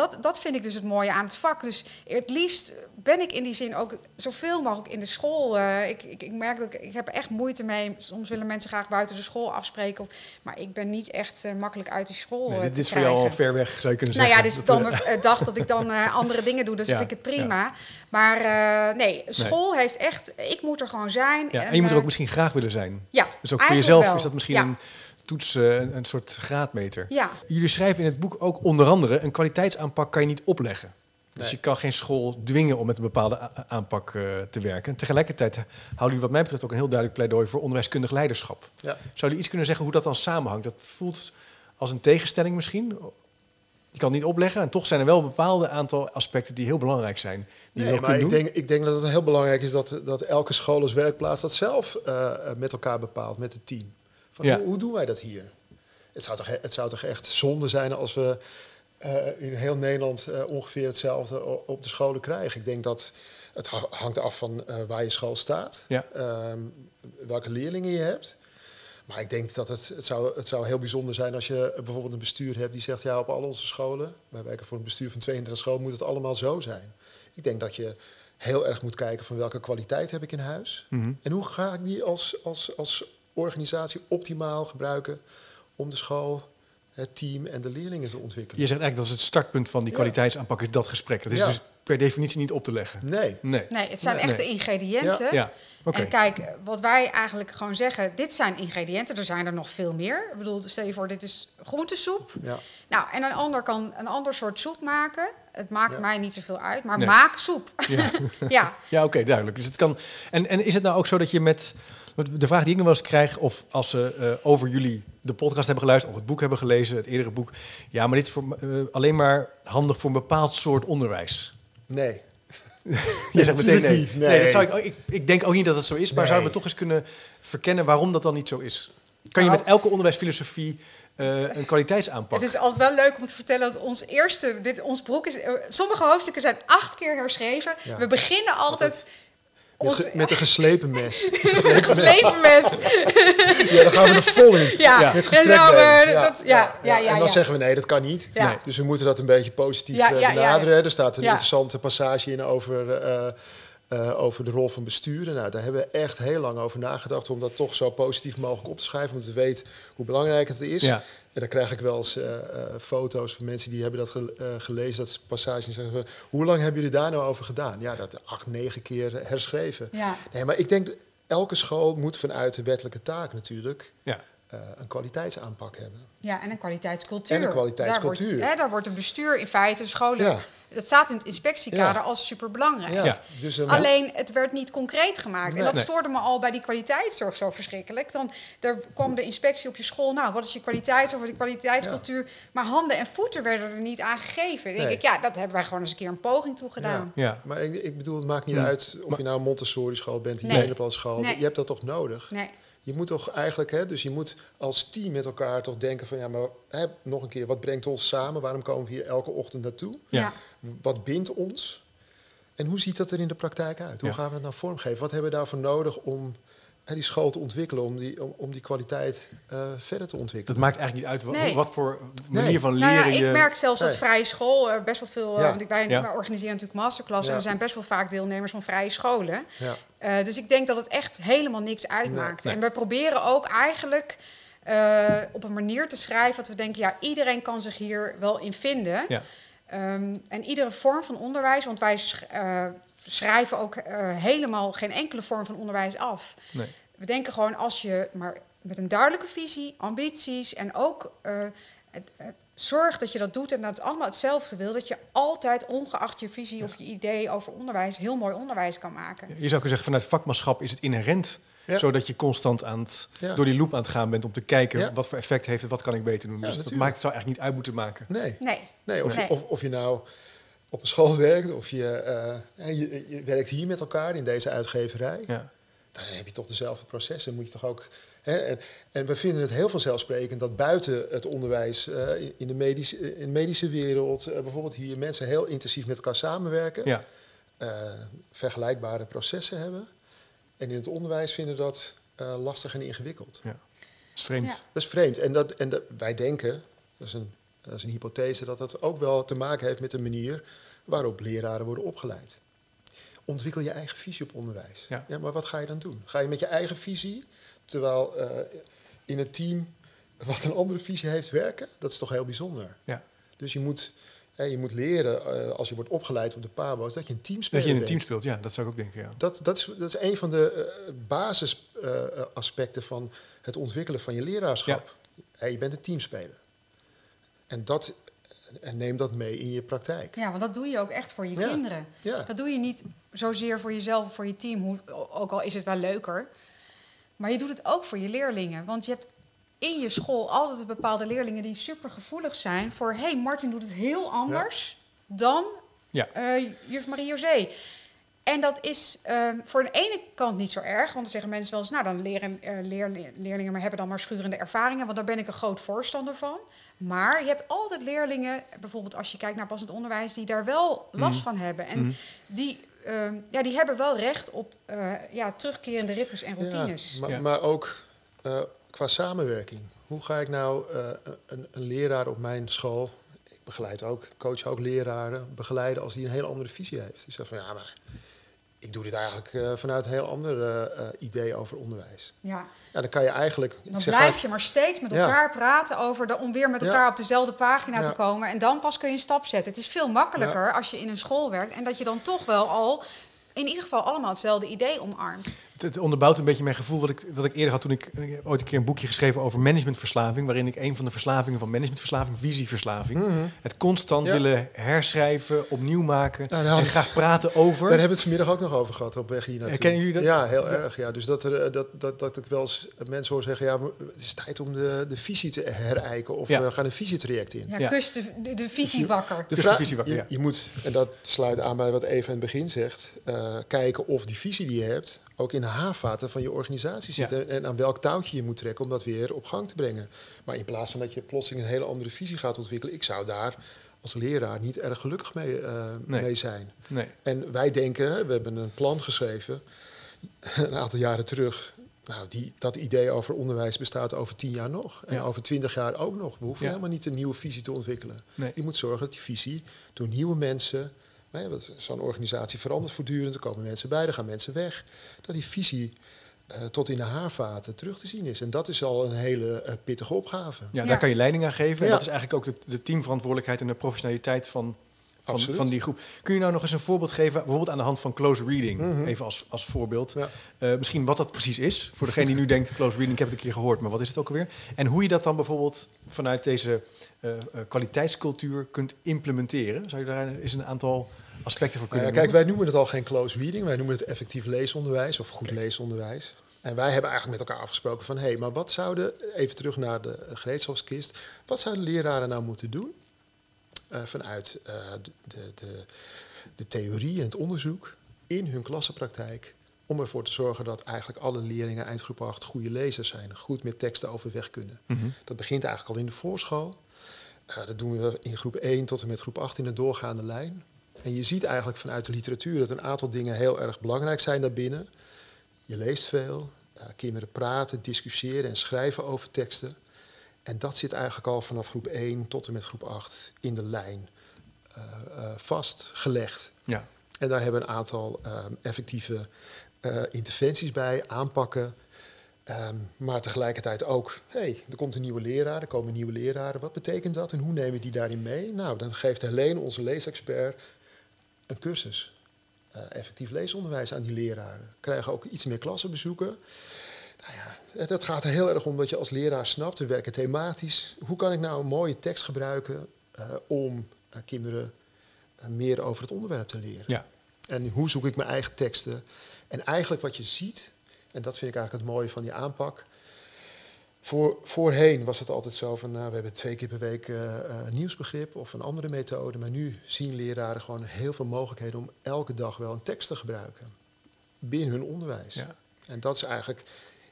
dat, dat vind ik dus het mooie aan het vak. Dus het liefst ben ik in die zin ook zoveel mogelijk in de school. Eh, ik, ik, ik merk dat ik, ik heb er echt moeite mee. Soms willen mensen graag buiten de school afspreken. Of, maar ik ben niet echt eh, makkelijk uit die school Nee, eh, dit is voor jou al ver weg, zou je kunnen Nou ja, zeggen. dit is Dat dan we- mijn dag dat ik dan (laughs) andere dingen doe, dus Ja, vind ik het prima. Maar nee, school heeft echt, ik moet er gewoon zijn. ja, en je moet er ook misschien graag willen zijn. Ja, Dus ook voor jezelf wel. is dat misschien een toets, een, een soort graadmeter. Ja. Jullie schrijven in het boek ook onder andere... een kwaliteitsaanpak kan je niet opleggen. Dus Nee. je kan geen school dwingen om met een bepaalde aanpak eh, te werken. Tegelijkertijd houden jullie wat mij betreft ook een heel duidelijk pleidooi... voor onderwijskundig leiderschap. Ja. Zou jullie iets kunnen zeggen hoe dat dan samenhangt? Dat voelt als een tegenstelling misschien. Je kan het niet opleggen en toch zijn er wel een bepaalde aantal aspecten die heel belangrijk zijn. Die je Nee, maar ik doen. denk, ik denk dat het heel belangrijk is dat, dat elke school als werkplaats dat zelf eh, met elkaar bepaalt, met het team. Van Ja. hoe, hoe doen wij dat hier? Het zou toch, he- het zou toch echt zonde zijn als we eh, in heel Nederland eh, ongeveer hetzelfde op de scholen krijgen. Ik denk dat het ha- hangt af van eh, waar je school staat, Ja. ehm, welke leerlingen je hebt. Maar ik denk dat het, het, zou, het zou heel bijzonder zijn als je bijvoorbeeld een bestuur hebt die zegt, ja, op al onze scholen, wij werken voor een bestuur van 32 scholen, moet het allemaal zo zijn. Ik denk dat je heel erg moet kijken van welke kwaliteit heb ik in huis. Mhm. En hoe ga ik die als, als, als organisatie optimaal gebruiken om de school, het team en de leerlingen te ontwikkelen. Je zegt eigenlijk dat is het startpunt van die Ja. kwaliteitsaanpak is dat gesprek. Dat is Ja. dus per definitie niet op te leggen. Nee. Nee. Nee, het zijn Nee. echte ingrediënten. Ja, oké. En kijk, wat wij eigenlijk gewoon zeggen, dit zijn ingrediënten, er zijn er nog veel meer. Ik bedoel, stel je voor, dit is groentesoep. Ja. Nou, en een ander kan een ander soort soep maken. Het maakt Ja. mij niet zoveel uit, maar Nee. maak soep. Ja, (laughs) ja, ja oké, duidelijk. Dus het kan... en, en is het nou ook zo dat je met... want De vraag die ik nog wel eens krijg, of als ze eh, over jullie de podcast hebben geluisterd... of het boek hebben gelezen, het eerdere boek... ja, maar dit is voor, eh, alleen maar handig voor een bepaald soort onderwijs. Nee. (laughs) Je zegt meteen natuurlijk nee. niet, nee. nee. dat zou ik, ik, ik denk ook niet dat het zo is, maar Nee. zouden we toch eens kunnen verkennen waarom dat dan niet zo is? Kan je Nou. met elke onderwijsfilosofie eh, een kwaliteitsaanpak? het is altijd wel leuk om te vertellen dat ons eerste, dit, ons boek is, sommige hoofdstukken zijn acht keer herschreven. Ja. We beginnen altijd ons met een geslepen mes. (laughs) Geslepen mes. geslepen mes. (laughs) Ja, dan gaan we er vol in. Ja, Ja. Met En gestrekt nou, dat- ja, ja, ja, En dan ja. zeggen we nee, dat kan niet. Ja. Nee. Dus we moeten dat een beetje positief Ja, ja, ja, benaderen. ja. Er staat een Ja. interessante passage in over, eh, eh, over de rol van besturen. Nou, daar hebben we echt heel lang over nagedacht om dat toch zo positief mogelijk op te schrijven. Omdat we weten hoe belangrijk het is. Ja. En dan krijg ik wel eens eh, eh, foto's van mensen die hebben dat ge- eh, gelezen, dat passage. En zeggen, we, hoe lang hebben jullie daar nou over gedaan? Ja, dat acht, negen keer herschreven. Ja. Nee, maar ik denk, elke school moet vanuit de wettelijke taak natuurlijk Ja. Eh, een kwaliteitsaanpak hebben. Ja, en een kwaliteitscultuur. En een kwaliteitscultuur. Daar wordt, hè, daar wordt een bestuur in feite, scholen... Ja. Dat staat in het inspectiekader Ja. als superbelangrijk. Ja, Ja. Dus, een Alleen, het werd niet concreet gemaakt. Nee. en dat Nee. stoorde me al bij die kwaliteitszorg zo verschrikkelijk. Dan er kwam de inspectie op je school. Nou, wat is je kwaliteitszorg, wat is je kwaliteitscultuur? Maar handen en voeten werden er niet aan gegeven. Denk Nee. ik, ja, dat hebben wij gewoon eens een keer een poging toe gedaan. Ja. Maar ik, ik bedoel, het maakt niet Hmm. uit of je nou een Montessori-school bent, Nee. een nee. school. Nee. Je hebt dat toch nodig? Nee. Je moet toch eigenlijk, hè, dus je moet als team met elkaar toch denken van ja, maar hè, nog een keer, wat brengt ons samen? Waarom komen we hier elke ochtend naartoe? Ja. Wat bindt ons? En hoe ziet dat er in de praktijk uit? Hoe Ja. gaan we dat nou vormgeven? Wat hebben we daarvoor nodig om hè, die school te ontwikkelen, om die, om, om die kwaliteit eh, verder te Dat ontwikkelen? maakt eigenlijk niet uit Nee. wat voor manier Nee. van Nou leren ja, je... ik merk zelfs dat vrije school er best wel veel. eh. Want ik, wij, Ja. wij organiseren natuurlijk masterclassen. Ja. En er zijn best wel vaak deelnemers van vrije scholen. Ja. Eh, dus ik denk dat het echt helemaal niks uitmaakt. Nee. En we proberen ook eigenlijk eh, op een manier te schrijven dat we denken, ja, iedereen kan zich hier wel in vinden. Ja. Ehm, en iedere vorm van onderwijs, want wij eh, schrijven ook eh, helemaal geen enkele vorm van onderwijs af. Nee. We denken gewoon als je maar met een duidelijke visie, ambities en ook eh, het, het zorg dat je dat doet en dat het allemaal hetzelfde wil, dat je altijd, ongeacht je visie of je idee over onderwijs, heel mooi onderwijs kan maken. Je zou kunnen zeggen, vanuit vakmanschap is het inherent... Ja. zodat je constant aan het, Ja. door die loop aan het gaan bent... om te kijken Ja. wat voor effect heeft het, wat kan ik beter doen. Ja, dus dat maakt, het zou eigenlijk niet uit moeten maken. Nee. Nee. Nee, of, Nee. Je, of, of je nou op een school werkt of je, eh, hè, je, je werkt hier met elkaar in deze uitgeverij. Ja. Dan heb je toch dezelfde processen. Moet je toch ook. Hè, en, en we vinden het heel vanzelfsprekend dat buiten het onderwijs, eh, in, de medische, in de medische wereld, eh, bijvoorbeeld hier mensen heel intensief met elkaar samenwerken, Ja. eh, vergelijkbare processen hebben. En in het onderwijs vinden dat eh, lastig en ingewikkeld. ja. Dat is vreemd. Ja. Dat is vreemd. En, dat, en dat, wij denken, dat is, een, dat is een hypothese, dat dat ook wel te maken heeft met de manier waarop leraren worden opgeleid. Ontwikkel je eigen visie op onderwijs. Ja. maar wat ga je dan doen? Ga je met je eigen visie, terwijl eh, in een team wat een andere visie heeft werken? Dat is toch heel bijzonder. Ja. Dus je moet, hè, je moet leren, eh, als je wordt opgeleid op de PABO's, dat je een team Dat je in een team speelt, ja, dat zou ik ook denken. Ja. Dat, dat, is, dat is een van de basisaspecten van het ontwikkelen van je leraarschap. Hè, je bent een teamspeler. En, dat, en neem dat mee in je praktijk. Ja, want dat doe je ook echt voor je Ja. kinderen. Ja. Dat doe je niet zozeer voor jezelf of voor je team, hoe, ook al is het wel leuker. Maar je doet het ook voor je leerlingen. Want je hebt in je school altijd bepaalde leerlingen die super gevoelig zijn voor... hé, hey, Martin doet het heel anders dan Ja. eh, juf Marie-José. En dat is eh, voor de ene kant niet zo erg. Want dan zeggen mensen wel eens... nou, dan leren eh, leer- leerlingen maar hebben dan maar schurende ervaringen. Want daar ben ik een groot voorstander van. Maar je hebt altijd leerlingen... bijvoorbeeld als je kijkt naar passend onderwijs... die daar wel last Mhm. van hebben. En Mhm. die, eh, ja, die hebben wel recht op eh, ja, terugkerende ritmes en routines. Ja, maar, Ja. maar ook eh, qua samenwerking. Hoe ga ik nou eh, een, een leraar op mijn school... Ik begeleid ook, coach ook leraren, begeleiden als die een hele andere visie heeft. Die zegt van ja, maar ik doe dit eigenlijk eh, vanuit een heel ander idee over onderwijs. Ja. Ja, dan kan je eigenlijk... Dan blijf vaak- je maar steeds met Ja. elkaar praten over de, om weer met Ja. elkaar op dezelfde pagina Ja. te komen. En dan pas kun je een stap zetten. Het is veel makkelijker als je in een school werkt en dat je dan toch wel al in ieder geval allemaal hetzelfde idee omarmt. Het, onderbouwt een beetje mijn gevoel wat ik, wat ik eerder had toen ik, ik heb ooit een keer een boekje geschreven over managementverslaving, waarin ik een van de verslavingen van managementverslaving, visieverslaving, het constant Mhm. Ja. willen herschrijven, opnieuw maken Nou, daar en graag praten over. Daar hebben we het vanmiddag ook nog over gehad op weg hier naartoe. Herkennen jullie dat? Ja, heel erg. Ja. Dus dat, er, eh, dat, dat, dat ik wel eens mensen hoor zeggen... ja, maar het is tijd om de, de visie te herijken... of Ja. we gaan een visietraject in. Ja, Ja. kus de, de, de visie wakker. De de vraag- visie wakker, je moet, en dat sluit aan bij wat Eva in het begin zegt... eh, kijken of die visie die je hebt... ook in de haarvaten van je organisatie zit... Ja. En, aan welk touwtje je moet trekken om dat weer op gang te brengen. Maar in plaats van dat je plotseling een hele andere visie gaat ontwikkelen... ik zou daar als leraar niet erg gelukkig mee, eh, Nee. mee zijn. Nee. En wij denken, we hebben een plan geschreven (laughs) een aantal jaren terug. Nou, die, dat idee over onderwijs bestaat over tien jaar nog. En Ja. over twintig jaar ook nog. We hoeven Ja. helemaal niet een nieuwe visie te ontwikkelen. Nee. Je moet zorgen dat die visie door nieuwe mensen. Hè, want Zo'n organisatie verandert voortdurend. Er komen mensen bij, er gaan mensen weg. Dat die visie eh, tot in de haarvaten terug te zien is. En dat is al een hele eh, pittige opgave. Ja, Ja. daar kan je leiding aan geven. En Ja. dat is eigenlijk ook de, de teamverantwoordelijkheid en de professionaliteit van, van, van die groep. Kun je nou nog eens een voorbeeld geven, bijvoorbeeld aan de hand van close reading, Mhm. even als, als voorbeeld. Ja. Eh, misschien wat dat precies is, voor degene die nu denkt, (laughs) close reading, ik heb het een keer gehoord, maar wat is het ook alweer? En hoe je dat dan bijvoorbeeld vanuit deze eh, eh, kwaliteitscultuur kunt implementeren. Zou je daar eens een aantal aspecten voor kunnen ja, kijk, wij noemen het al geen close reading. Wij noemen het effectief leesonderwijs of goed leesonderwijs. En wij hebben eigenlijk met elkaar afgesproken van... hé, hey, maar wat zouden, even terug naar de gereedschapskist... wat zouden leraren nou moeten doen eh, vanuit eh, de, de, de, theorie en het onderzoek... in hun klassenpraktijk... om ervoor te zorgen dat eigenlijk alle leerlingen eind groep 8 goede lezers zijn... goed met teksten overweg kunnen. Mhm. Dat begint eigenlijk al in de voorschool. Eh, dat doen we in groep 1 tot en met groep 8 in de doorgaande lijn. En je ziet eigenlijk vanuit de literatuur dat een aantal dingen heel erg belangrijk zijn daarbinnen. Je leest veel, kinderen praten, discussiëren en schrijven over teksten. En dat zit eigenlijk al vanaf groep 1 tot en met groep 8 in de lijn eh, eh, vastgelegd. Ja. En daar hebben we een aantal ehm, effectieve eh, interventies bij, aanpakken. Ehm, maar tegelijkertijd ook, hey, er komt een nieuwe leraar, er komen nieuwe leraren. Wat betekent dat en hoe nemen we die daarin mee? Nou, dan geeft Helene, onze leesexpert, een cursus. effectief leesonderwijs aan die leraren. Krijgen ook iets meer klassenbezoeken. Nou ja, dat gaat er heel erg om dat je als leraar snapt, we werken thematisch. Hoe kan ik nou een mooie tekst gebruiken eh, om eh, kinderen eh, meer over het onderwerp te leren? Ja. En hoe zoek ik mijn eigen teksten? En eigenlijk wat je ziet, en dat vind ik eigenlijk het mooie van die aanpak. Voor, voorheen was het altijd zo van, nou, we hebben twee keer per week eh, eh, nieuwsbegrip of een andere methode. Maar nu zien leraren gewoon heel veel mogelijkheden om elke dag wel een tekst te gebruiken. Binnen hun onderwijs. Ja. En dat is eigenlijk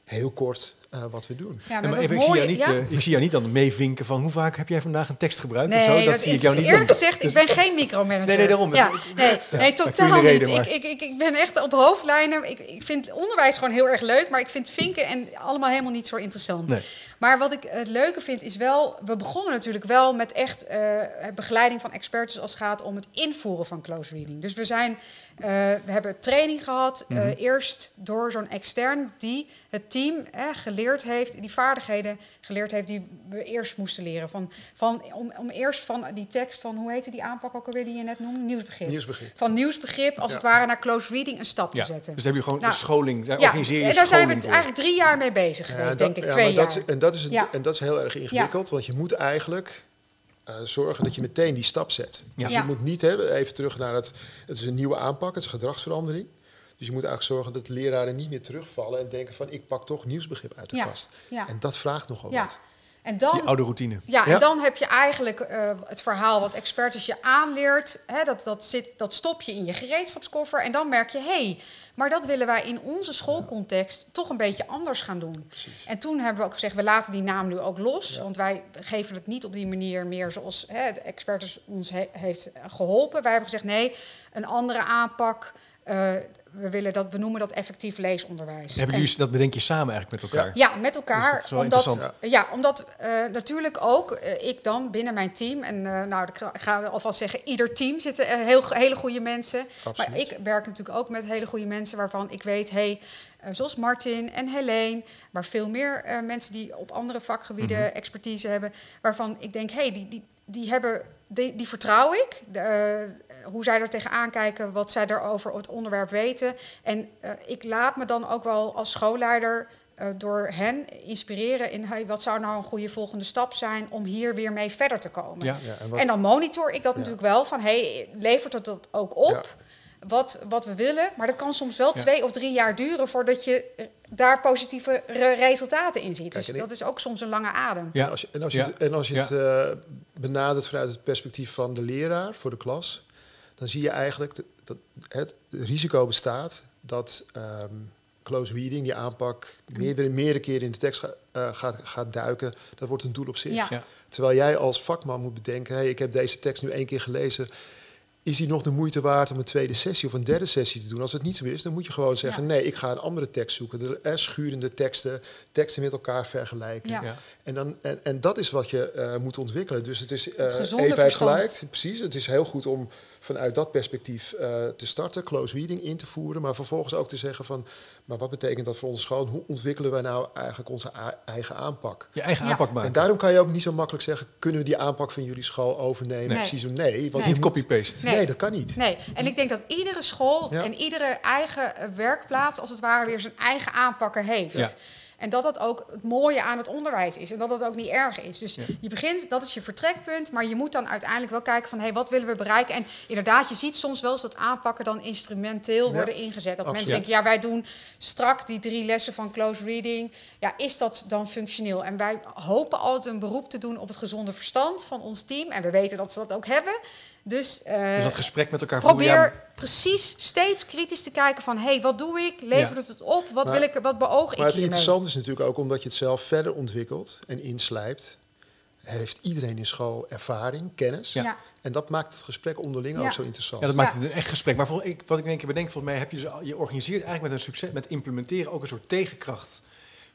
heel kort eh, wat we doen. Ja, Ja, maar ik, zie jou niet, ja. eh, ik zie jou niet dan meevinken van hoe vaak heb jij vandaag een tekst gebruikt of zo? Dat, dat zie ik jou niet eerlijk doen. gezegd, Dus- ik ben geen micromanager. Nee, nee, daarom. Ja, Dus nee, nee, totaal niet. ik, ik, ik, ik ben echt op hoofdlijnen. Ik, ik vind onderwijs gewoon heel erg leuk, maar ik vind vinken en allemaal helemaal niet zo interessant. Nee. Maar wat ik het leuke vind is wel, we begonnen natuurlijk wel met echt eh, begeleiding van experts als het gaat om het invoeren van close reading. Dus we zijn, eh, we hebben training gehad, eh, Mhm. eerst door zo'n extern die het team eh, geleerd heeft, die vaardigheden geleerd heeft die we eerst moesten leren. Van, van, om, om eerst van die tekst van, hoe heette die aanpak ook alweer die je net noemde? Nieuwsbegrip. Nieuwsbegrip. Van nieuwsbegrip als Ja. het ware naar close reading een stap Ja, te zetten. dus dan heb je gewoon Nou, de scholing, daar ja, organiseer je en daar zijn we eigenlijk drie jaar mee bezig geweest, dat- denk ik. ja, twee dat jaar. is- en, dat is het, en dat is heel erg ingewikkeld, want je moet eigenlijk eh, zorgen dat je meteen die stap zet. Ja. Dus Ja. je moet niet hebben, even terug naar het, het is een nieuwe aanpak, het is gedragsverandering. Dus je moet eigenlijk zorgen dat leraren niet meer terugvallen en denken van ik pak toch nieuwsbegrip uit de kast. En dat vraagt nogal Ja. wat. En dan, Die oude routine. Ja, en dan heb je eigenlijk eh, het verhaal wat experts je aanleert. Hè, dat, dat, zit, dat stop je in je gereedschapskoffer. En dan merk je, hé, hey, maar dat willen wij in onze schoolcontext toch een beetje anders gaan doen. Precies. En toen hebben we ook gezegd, we laten die naam nu ook los. Want wij geven het niet op die manier meer zoals hè, de experts ons he- heeft geholpen. Wij hebben gezegd, nee, een andere aanpak. eh, we willen dat benoemen dat effectief leesonderwijs. Hebben En- jullie, dat bedenk je samen eigenlijk met elkaar? ja, met elkaar. dat is wel omdat, interessant. Ja, omdat eh, natuurlijk ook eh, ik dan binnen mijn team, en eh, nou, ik ga- alvast zeggen, ieder team zitten heel, hele goede mensen. Absoluut. Maar ik werk natuurlijk ook met hele goede mensen waarvan ik weet, hey, zoals Martin en Helene, maar veel meer mensen die op andere vakgebieden Mhm. expertise hebben, waarvan ik denk, hey, die, die, die hebben. Die, die vertrouw ik, de, eh, hoe zij er tegenaan kijken, wat zij erover het onderwerp weten. En eh, ik laat me dan ook wel als schoolleider eh, door hen inspireren in hey, wat zou nou een goede volgende stap zijn om hier weer mee verder te komen. Ja. Ja, en wat- En dan monitor ik dat Ja. natuurlijk wel van hey, levert het dat ook op? Wat, wat we willen. Maar dat kan soms wel Ja. twee of drie jaar duren voordat je eh, daar positieve re- resultaten in ziet. Kijk, Dus dat is ook soms een lange adem. Ja. En als je, en als je, Ja. het, en als je Ja. het eh, benadert vanuit het perspectief van de leraar voor de klas, dan zie je eigenlijk dat, dat het risico bestaat dat ehm, close reading, die aanpak, meerdere, meerdere keren in de tekst ga- eh, gaat, gaat duiken. Dat wordt een doel op zich. Ja. Ja. Terwijl jij als vakman moet bedenken, hey, ik heb deze tekst nu één keer gelezen. Is die nog de moeite waard om een tweede sessie of een derde sessie te doen? Als het niet zo is, dan moet je gewoon zeggen: Ja. nee, ik ga een andere tekst zoeken. De eh, schurende teksten, teksten met elkaar vergelijken. Ja. Ja. En, dan, en, en dat is wat je eh, moet ontwikkelen. Dus het is eh gezonde even verstand. gelijk. Precies. Het is heel goed om vanuit dat perspectief eh, te starten, close reading in te voeren. Maar vervolgens ook te zeggen van, maar wat betekent dat voor onze school? Hoe ontwikkelen wij nou eigenlijk onze eigen aanpak? Je eigen Ja. aanpak En maken. daarom kan je ook niet zo makkelijk zeggen, kunnen we die aanpak van jullie school overnemen? Nee. Precies zo, nee. Want Nee. je Niet copy-paste. Nee. Nee. dat kan niet. Nee, en ik denk dat iedere school Ja. en iedere eigen eh, werkplaats, als het ware, weer zijn eigen aanpakker heeft. Ja. En dat dat ook het mooie aan het onderwijs is. En dat dat ook niet erg is. Dus Ja. je begint, dat is je vertrekpunt. Maar je moet dan uiteindelijk wel kijken van... hé, wat willen we bereiken? En inderdaad, je ziet soms wel eens dat aanpakken dan instrumenteel Ja, worden ingezet. Dat mensen denken, ja, wij doen strak die drie lessen van close reading. Ja, is dat dan functioneel? En wij hopen altijd een beroep te doen op het gezonde verstand van ons team. En we weten dat ze dat ook hebben. Dus, eh, Dus dat gesprek met elkaar voeren. Probeer ja, precies steeds kritisch te kijken van... hé, hey, wat doe ik? Levert Ja. het het op? Wat, Maar- wil ik, wat beoog ik Maar het interessante is natuurlijk ook omdat je het zelf verder ontwikkelt en inslijpt. Heeft iedereen in school ervaring, kennis. Ja. En dat maakt het gesprek onderling Ja. ook zo interessant. Ja, dat maakt het een echt gesprek. Maar ik, wat ik keer bedenk, volgens mij heb je dus je organiseert eigenlijk met een succes, met implementeren ook een soort tegenkracht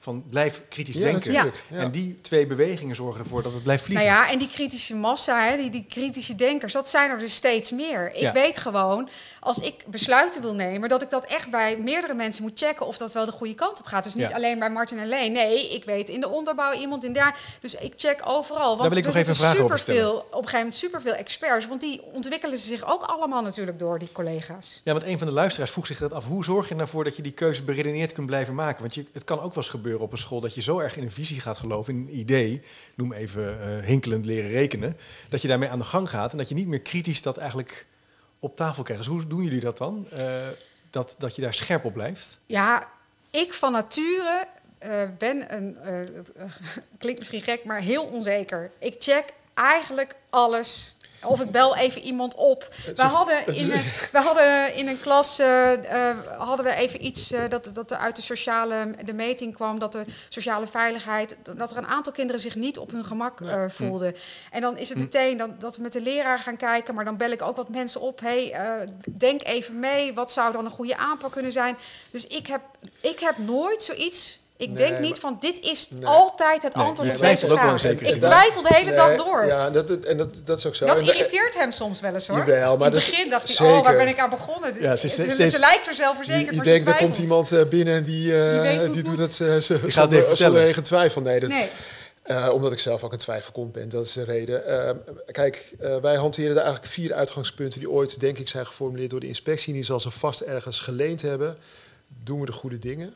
van blijf kritisch Ja, denken. Ja. En die twee bewegingen zorgen ervoor dat het blijft vliegen. Nou ja, en die kritische massa, hè, die, die kritische denkers, dat zijn er dus steeds meer. Ik Ja. weet gewoon, als ik besluiten wil nemen, dat ik dat echt bij meerdere mensen moet checken of dat wel de goede kant op gaat. Dus niet alleen bij Martin en Leen. Nee, ik weet in de onderbouw iemand in daar. Dus ik check overal. Want Daar wil ik er nog even stellen. superveel- Op een gegeven moment superveel experts, want die ontwikkelen zich ook allemaal natuurlijk door, die collega's. Ja, want een van de luisteraars vroeg zich dat af. Hoe zorg je ervoor dat je die keuze beredeneerd kunt blijven maken? Want je, het kan ook wel eens gebeuren op een school dat je zo erg in een visie gaat geloven, in een idee, noem even eh, hinkelend leren rekenen, dat je daarmee aan de gang gaat en dat je niet meer kritisch dat eigenlijk op tafel krijgt. Dus hoe doen jullie dat dan? Eh, dat, dat je daar scherp op blijft? Ja, ik van nature eh, ben een, (laughs) klinkt misschien gek, maar heel onzeker. Ik check eigenlijk alles. Of ik bel even iemand op. We hadden in een, we hadden in een klas eh, eh, hadden we even iets eh, dat, dat er uit de sociale de meting kwam, dat de sociale veiligheid, dat er een aantal kinderen zich niet op hun gemak eh, voelden. En dan is het meteen dan, dat we met de leraar gaan kijken, maar dan bel ik ook wat mensen op. Hey, denk even mee, wat zou dan een goede aanpak kunnen zijn? Dus ik heb, ik heb nooit zoiets. Ik Nee, denk niet maar- van dit is Nee. altijd het Nee, antwoord je op deze ook wel vraag. Ik twijfel de hele dag Nee, door. Ja, dat, dat- en dat, dat is ook zo. Dat irriteert hem soms wel eens hoor. Jawel, maar In het begin dacht hij, zeker. oh, waar ben ik aan begonnen? Ja, ze ze, ze lijkt er zelfverzekerd, denkt, ze er komt iemand eh, binnen en die, eh, Die weet hoe die het doet moet. het uh, het even zonder, vertellen. zonder enige twijfel. Nee, dat, Nee. eh, omdat ik zelf ook een twijfelkont ben, dat is de reden. Eh, kijk, eh, wij hanteren er eigenlijk vier uitgangspunten die ooit, denk ik, zijn geformuleerd door de inspectie. Die zal ze vast ergens geleend hebben. Doen we de goede dingen?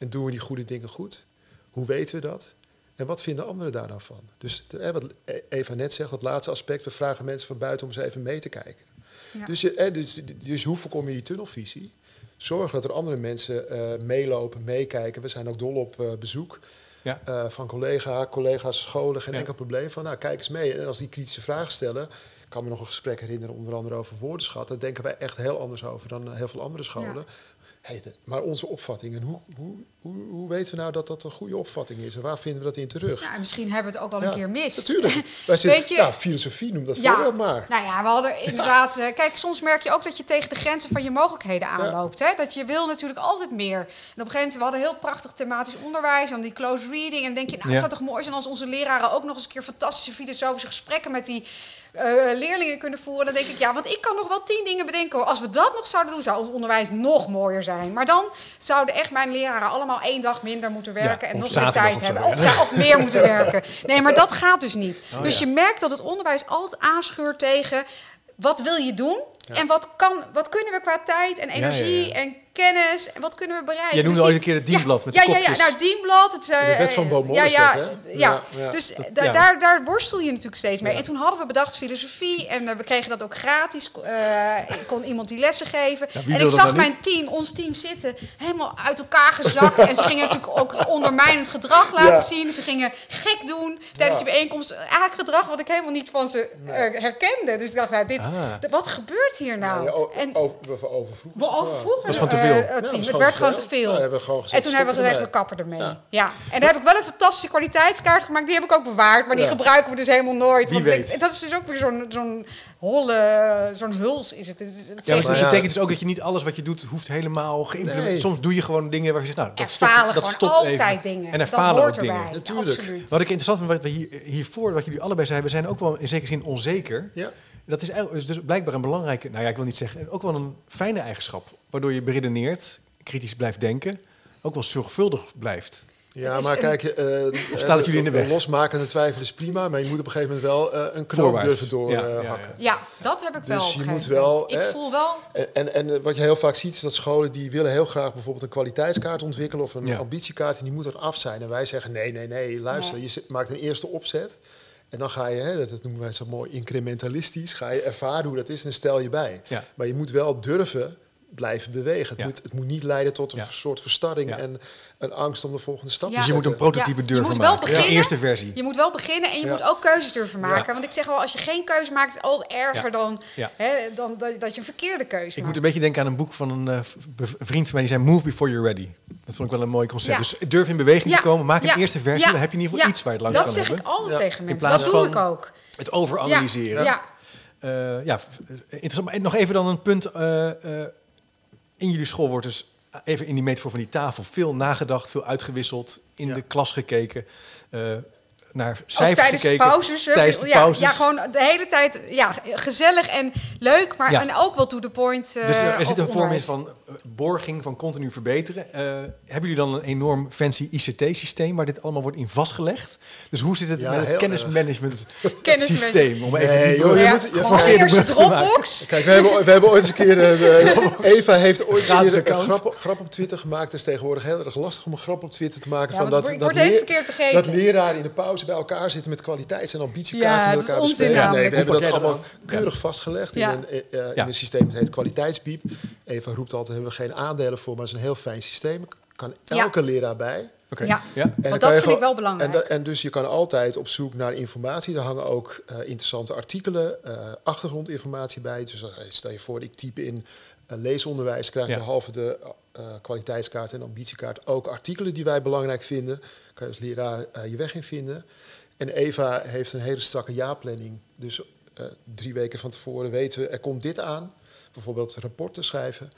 En doen we die goede dingen goed? Hoe weten we dat? En wat vinden anderen daar nou van? Dus de- eh, wat Eva net zegt, dat laatste aspect, we vragen mensen van buiten om eens even mee te kijken. Ja. Dus, je, eh, dus, dus hoe voorkom je die tunnelvisie? Zorg dat er andere mensen eh, meelopen, meekijken. We zijn ook dol op eh, bezoek Ja. eh, van collega, collega's, scholen. Geen Ja. enkel probleem van, nou kijk eens mee. En als die kritische vragen stellen, ik kan me nog een gesprek herinneren, onder andere over woordenschat. Daar denken wij echt heel anders over dan heel veel andere scholen. Maar onze opvatting, en hoe, hoe, hoe, hoe weten we nou dat dat een goede opvatting is? En waar vinden we dat in terug? Ja, en misschien hebben we het ook al Ja, een keer mis. Natuurlijk. (laughs) Wij zitten, Weet je- ja, filosofie noem dat Ja, voorbeeld maar. nou ja, we hadden inderdaad... eh, kijk, soms merk je ook dat je tegen de grenzen van je mogelijkheden aanloopt. Hè? Dat je wil natuurlijk altijd meer. En op een gegeven moment, we hadden heel prachtig thematisch onderwijs... en die close reading. En dan denk je, nou, Ja. het zou toch mooi zijn... als onze leraren ook nog eens een keer fantastische filosofische gesprekken... met die eh, leerlingen kunnen voeren. Dan denk ik, ja, want ik kan nog wel tien dingen bedenken. hoor. Als we dat nog zouden doen, zou ons onderwijs nog mooier zijn. Maar dan zouden echt mijn leraren allemaal één dag minder moeten werken... Ja, en nog meer tijd of hebben. ja. Of, of meer (laughs) moeten werken. Nee, maar dat gaat dus niet. Oh, dus ja. je merkt dat het onderwijs altijd aanschuurt tegen wat wil je doen en wat, kan, wat kunnen we qua tijd en ja, energie ja. en kennis en wat kunnen we bereiken. Jij noemde Dus al eens een keer het dienblad ja, met ja, de ja, ja, kopjes. nou dienblad. Het, eh, De wet van Beaumont ja, ja, dat, hè? Ja, Ja, ja. dus Dat- da- ja. daar, daar worstel je natuurlijk steeds mee. Ja. En toen hadden we bedacht filosofie en eh, we kregen dat ook gratis. Eh, ik kon iemand die lessen geven. Ja, en ik zag mijn team, ons team zitten, helemaal uit elkaar gezakt. en ze gingen natuurlijk ook ondermijnend gedrag laten Ja. zien. Ze gingen gek doen tijdens Ja. die bijeenkomst. Eigenlijk gedrag wat ik helemaal niet van ze eh, herkende. Dus ik dacht, nou, dit, Ah. wat gebeurt hier nou? Ja, en over, we overvroegen we overvroegen te eh, veel. het team. werd te gewoon veel. te veel. Ja, hebben we gewoon gezegd, en toen hebben we gezegd, we ermee. kappen ermee. Ja. Ja. En daar heb ik wel een fantastische kwaliteitskaart gemaakt. Die heb ik ook bewaard. Maar die Ja. gebruiken we dus helemaal nooit. Wie want ik- dat is dus ook weer zo'n zo'n holle, zo'n huls is het. Het- Ja, maar dat betekent dus ook dat je niet alles wat je doet hoeft helemaal geïmplementeerd. Nee. Soms doe je gewoon dingen waar je zegt, nou, dat er stopt, falen dat gewoon stopt altijd even. dingen. En er dat falen ook dingen. erbij. Natuurlijk. Absoluut. Wat ik interessant vind, wat we hier, hiervoor, wat jullie allebei zeiden, we zijn ook wel in zekere zin onzeker. Ja. Dat is eigenlijk- is dus blijkbaar een belangrijke, nou ja, ik wil niet zeggen, ook wel een fijne eigenschap. Waardoor je beredeneert, kritisch blijft denken, ook wel zorgvuldig blijft. Ja, maar een- kijk, eh, Of staat het jullie in de weg? Losmakende twijfel is prima, maar je moet op een gegeven moment wel eh, een knoop Voorwaarts. durven doorhakken. Ja, eh, ja, hakken. Ja, dat heb ik wel. Dus je moet wel, Ik voel wel. En, en, en eh, wat je heel vaak ziet is dat scholen die willen heel graag bijvoorbeeld een kwaliteitskaart ontwikkelen of een Ja. ambitiekaart en die moet er af zijn. En wij zeggen nee, nee, nee, luister, Nee. je maakt een eerste opzet en dan ga je, hè, dat, dat noemen wij zo mooi incrementalistisch, ga je ervaren hoe dat is en dan stel je bij. Ja. Maar je moet wel durven blijven bewegen. Het, Ja. moet, het moet niet leiden tot een Ja. soort verstarring Ja. en een angst om de volgende stap Ja. te Dus je moet een prototype Ja, je durven moet wel maken. beginnen. De eerste versie. Je moet wel beginnen en je Ja. moet ook keuzes durven maken. Ja. Want ik zeg wel, als je geen keuze maakt, is het altijd erger Ja. dan, Ja. hè, dan dat, dat je een verkeerde keuze Ik moet maakt. een beetje denken aan een boek van een eh, vriend van mij die zei Move before you're ready. Dat vond ik wel een mooi concept. Ja. Dus durf in beweging te komen, maak een eerste versie, ja, dan heb je in ieder geval ja. iets waar je het langs Dat kan zeg hebben. ik altijd Ja. tegen In mensen. plaats Dat doe van- ik ook. Het overanalyseren. Ja. Eh, ja, v- interessant. Maar nog even dan een punt. eh, eh, in jullie school wordt dus even in die metafoor van die tafel veel nagedacht, veel uitgewisseld, in Ja. de klas gekeken, eh, naar Ook cijfers tijdens gekeken. pauzes. Tijdens de ja, pauzes. Ja, gewoon de hele tijd ja, gezellig en leuk, maar Ja. en ook wel to the point. eh, Dus er, er over zit een vorm in van eh, borging, van continu verbeteren. Eh, hebben jullie dan een enorm fancy ICT-systeem waar dit allemaal wordt in vastgelegd? Dus hoe zit het Ja, met het heel kennismanagement (laughs) (laughs) Kennismanagement. systeem? Om even Nee, die joh, je Ja, moet- je- gewoon eerst. Dropbox. Kijk, we hebben, we hebben ooit eens een keer... eh, de- (laughs) Eva heeft ooit eens een keer een grap, grap op Twitter gemaakt. Het is tegenwoordig heel erg lastig om een grap op Twitter te maken. Ja, van dat, dat, leer- dat leraren in de pauze bij elkaar zitten met kwaliteits- en ambitiekaarten Ja, met dat is elkaar onzin bespreken. namelijk. Nee, we hebben dat allemaal keurig vastgelegd Ja. in, een, eh, eh, in Ja. een systeem dat heet kwaliteitspiep. Eva roept altijd, hebben we geen aandelen voor, maar het is een heel fijn systeem. Kan Ja. elke leraar bij. Oké. Ja. Ja. En dan dat vind ik wel belangrijk. En, da- en dus je kan altijd op zoek naar informatie. Er hangen ook eh, interessante artikelen, eh, achtergrondinformatie bij. Dus stel je voor, ik type in leesonderwijs, krijg Ja. behalve de eh, kwaliteitskaart en ambitiekaart ook artikelen die wij belangrijk vinden. Kan je als leraar eh, je weg in vinden. En Eva heeft een hele strakke jaarplanning. Dus eh, drie weken van tevoren weten we, er komt dit aan. Bijvoorbeeld rapporten schrijven.